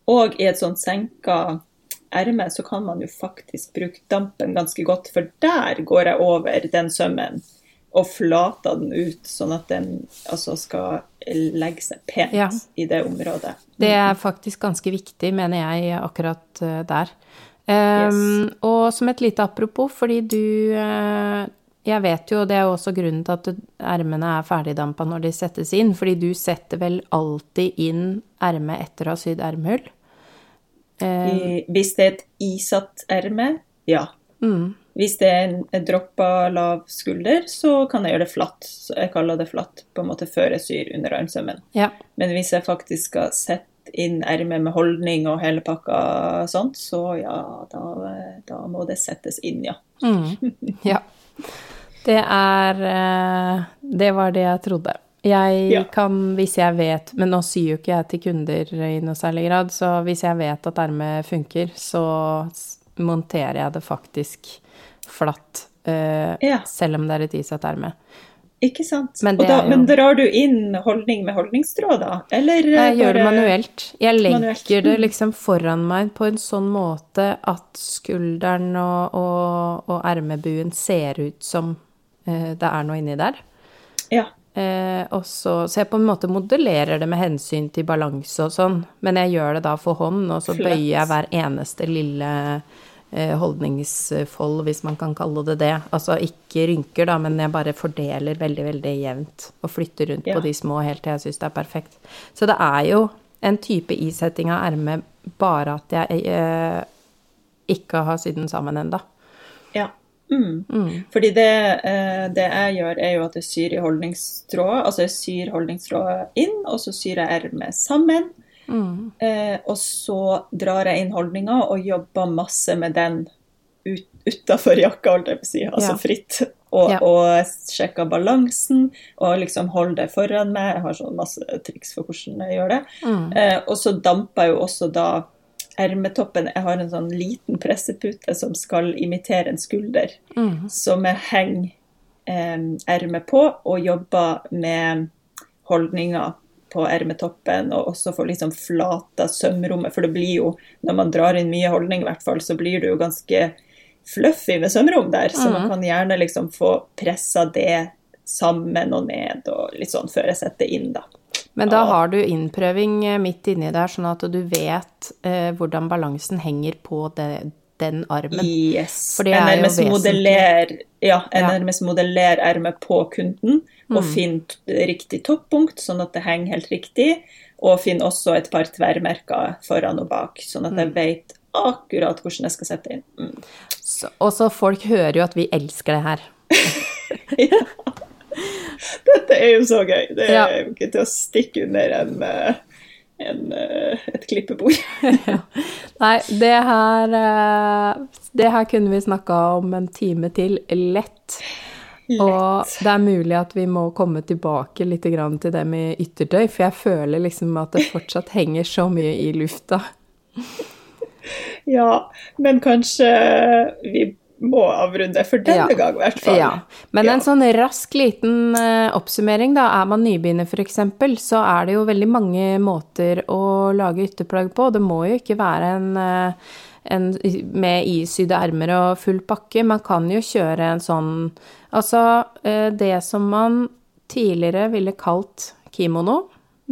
Og i et sånt senka erme så kan man jo faktisk bruke dampen ganske godt, for der går jeg over den sømmen og flater den ut, sånn at den altså skal legge seg pent ja. i det området. Det er faktisk ganske viktig, mener jeg, akkurat eh, der. Um, yes. Og som et lite apropos, fordi du uh, jeg vet jo, og det er jo også grunnen til at ermene er ferdigdampa når de settes inn, fordi du setter vel alltid inn ermet etter å ha sydd ermehull? Eh. Hvis det er et isatt erme, ja. Mm. Hvis det er en droppa lav skulder, så kan jeg gjøre det flatt. Så jeg kaller det flatt på en måte før jeg syr under armsømmen. Ja. Men hvis jeg faktisk skal sette inn ermet med holdning og hele pakka sånt, så ja, da, da må det settes inn, ja. Mm. Ja. Det er eh, Det var det jeg trodde. Jeg ja. kan, hvis jeg vet Men nå syr jo ikke jeg til kunder i noe særlig grad, så hvis jeg vet at ermet funker, så monterer jeg det faktisk flatt. Uh, ja. Selv om det er et isatt erme. Ikke sant. Men, da, jo... men, drar du inn holdning med holdningstråd, da? Eller Jeg gjør det manuelt. Jeg manuelt. det liksom foran meg på en sånn måte at skulderen og, og, og ermebuen ser ut som Eh, det er noe inni der. Ja. Eh, og så, så jeg på en måte modellerer det med hensyn til balanse og sånn, men jeg gjør det da for hånd, og så Flett. bøyer jeg hver eneste lille eh, holdningsfold, hvis man kan kalle det det. Altså ikke rynker, da, men jeg bare fordeler veldig, veldig jevnt og flytter rundt ja. på de små helt til jeg syns det er perfekt. Så det er jo en type isetting av ermet, bare at jeg eh, ikke har sydd den sammen ennå. Ja. Mm. Mm. Fordi det, eh, det, jeg gjør, er jo at jeg syr i holdningstrådet. Altså jeg syr holdningstrådet inn, og så syr jeg ermet sammen. Mm. Eh, og så drar jeg inn holdninga og jobber masse med den ut, utafor jakka, holdt jeg på å si, altså ja. fritt. Og, ja. og sjekker balansen og liksom holder det foran meg. Jeg har sånn masse triks for hvordan jeg gjør det. Mm. Eh, og så damper jeg jo også da ermetoppen Jeg har en sånn liten pressepute som skal imitere en skulder. Mm. Som jeg henger eh, ermet på og jobber med holdninger på ermetoppen, og også får liksom flata sømrommet. For det blir jo, når man drar inn mye holdning, i hvert fall, så blir det jo ganske fluffy med sømrom der. Så mm. man kan gjerne liksom få pressa det sammen og ned og litt sånn før jeg setter inn, da. Men da har du innprøving eh, midt inni der, sånn at du vet eh, hvordan balansen henger på det, den armen. Yes. For det er jo vesentlig. Ja, jeg nærmest modellerer ermet på kunden, og mm. finner riktig toppunkt, sånn at det henger helt riktig. Og finner også et par tverrmerker foran og bak, sånn at jeg mm. vet akkurat hvordan jeg skal sette inn. Mm. så folk hører jo at vi elsker det her. ja. Dette er jo så gøy. Det er jo ikke til å stikke under en, eh, en, eh, et klippebord. ja. Nei, det her, eh, det her kunne vi snakka om en time til, lett. Lett. Og det er mulig at vi må komme tilbake litt til det med yttertøy, for jeg føler liksom at det fortsatt henger så mye i lufta. Ja, men kanskje vi må avrunde for denne ja. gang, i hvert fall. Ja. Men ja. en sånn rask liten uh, oppsummering, da. Er man nybegynner, f.eks., så er det jo veldig mange måter å lage ytterplagg på. Det må jo ikke være en, uh, en med isydde ermer og full pakke. Man kan jo kjøre en sånn Altså, uh, det som man tidligere ville kalt kimono,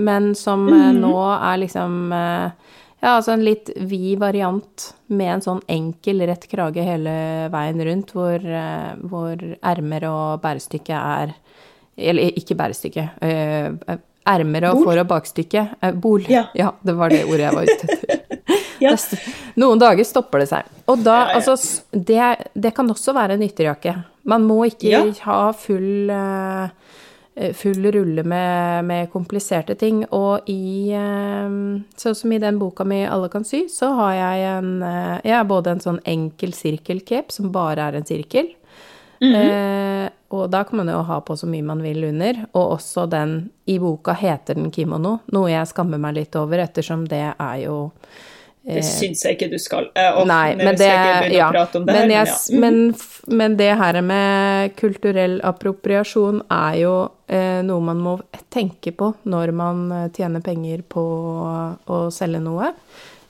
men som mm -hmm. nå er liksom ja, altså en litt vid variant med en sånn enkel, rett krage hele veien rundt, hvor, eh, hvor ermer og bærestykke er Eller ikke bærestykke. Eh, ermer og for- og bakstykke. Eh, bol. Ja. ja. det var det ordet jeg var ute etter. ja. Noen dager stopper det seg. Og da, ja, altså det, det, kan også være en ytterjakke. Man må ikke ha full uh, full rulle med, med, kompliserte ting. Og i eh, Sånn som i den boka mi 'Alle kan sy', så har jeg en eh, Jeg har både en sånn enkel sirkelcape, som bare er en sirkel. Mm -hmm. eh, og da kan man jo ha på så mye man vil under. Og også den I boka heter den kimono, noe jeg skammer meg litt over, ettersom det er jo det eh, syns jeg ikke du skal. Eh, og, Nei, men det, ja, det men, her, men, ja. men, men, det her med kulturell appropriasjon er jo eh, noe man må tenke på når man eh, tjener penger på å selge noe.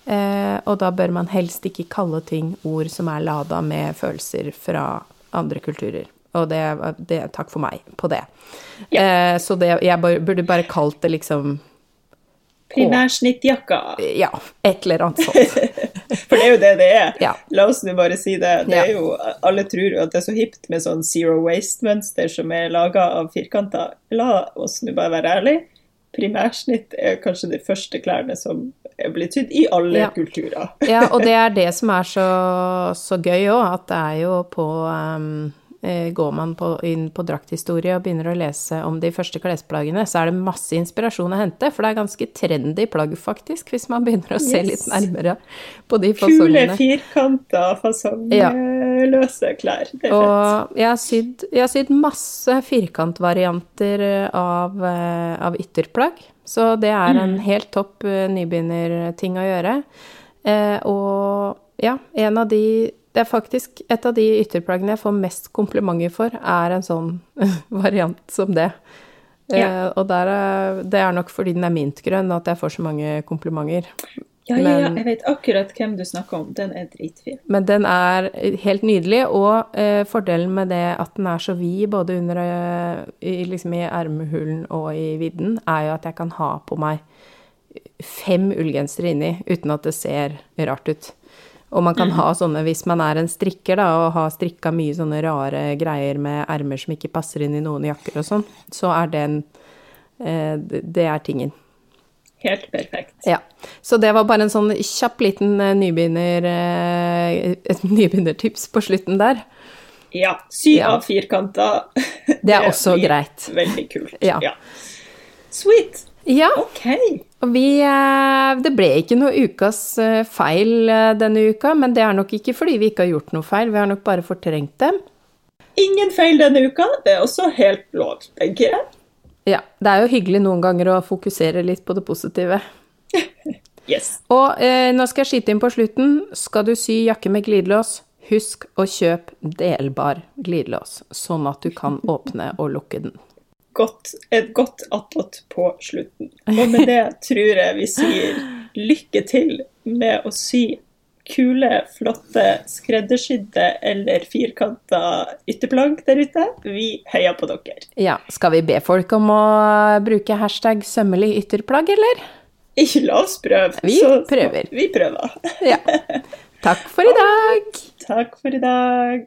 Eh, og da bør man helst ikke kalle ting ord som er lada med følelser fra andre kulturer. Og det, det Takk for meg på det. Ja. Eh, så det, jeg burde bare kalt det liksom Primærsnittjakka. Ja, et eller annet sånt. For det er jo det det er. Ja. La oss nå bare si det. det er jo, alle tror jo at det er så hipt med sånn zero waste-mønster som er laga av firkanter. La oss nå bare være ærlige. Primærsnitt er kanskje de første klærne som er blitt tydd i alle ja. kulturer. ja, og det er det som er så, så gøy òg, at det er jo på um går man på, inn på drakthistorie og begynner å lese om de første klesplaggene, så er det masse inspirasjon å hente, for det er ganske trendy plagg, faktisk, hvis man begynner å se yes. litt nærmere på de fasongene. Kule, firkanta, fasongløse ja. klær. Det er og fett. Jeg har, sydd, jeg har sydd masse firkantvarianter av, eh, av ytterplagg, så det er en mm. helt topp eh, nybegynnerting å gjøre. Eh, og ja, en av de det er faktisk et av de ytterplaggene jeg får mest komplimenter for, er en sånn variant som det. Ja. Uh, og er, det er nok fordi den er mintgrønn at jeg får så mange komplimenter. Ja, ja, ja, jeg vet akkurat hvem du snakker om. Den er dritfin. Men den er helt nydelig, og uh, fordelen med det at den er så vid både under uh, i, liksom i ermehulen og i vidden, er jo at jeg kan ha på meg fem ullgensere inni uten at det ser rart ut. Og man kan mm. ha sånne, hvis man er en strikker da, og har strikka mye sånne rare greier med ermer som ikke passer inn i noen jakker og sånn, så er den eh, Det er tingen. Helt perfekt. Ja. Så det var bare en sånn kjapp liten eh, nybegynner, eh, et nybegynnertips på slutten der. Ja. Sy Ja. av firkanter. Det er også greit. Veldig kult. Ja. Sweet. Ja, OK. og vi eh, Det ble ikke noe ukas eh, feil eh, denne uka, men det er nok ikke fordi vi ikke har gjort noe feil, vi har nok bare fortrengt dem. Ingen feil denne uka. Det er også helt lov, tenker jeg. Ja, det er jo hyggelig noen ganger å fokusere litt på det positive. Yes. Og eh, nå skal jeg skyte inn på slutten. Skal du sy jakke med glidelås, husk å kjøpe delbar glidelås, sånn at du kan åpne og lukke den. Godt, et godt attåt på slutten. Og med det tror jeg vi sier lykke til med å sy kule, flotte, skreddersydde eller firkanta ytterplagg der ute. Vi heier på dere. Ja, skal vi be folk om å bruke hashtag sømmelig ytterplagg, eller? Ikke la oss prøve. Vi prøver. Vi prøver. Ja. Takk for i dag. Takk for i dag.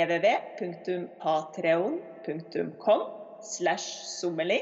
www.patreon.com slash sommeli.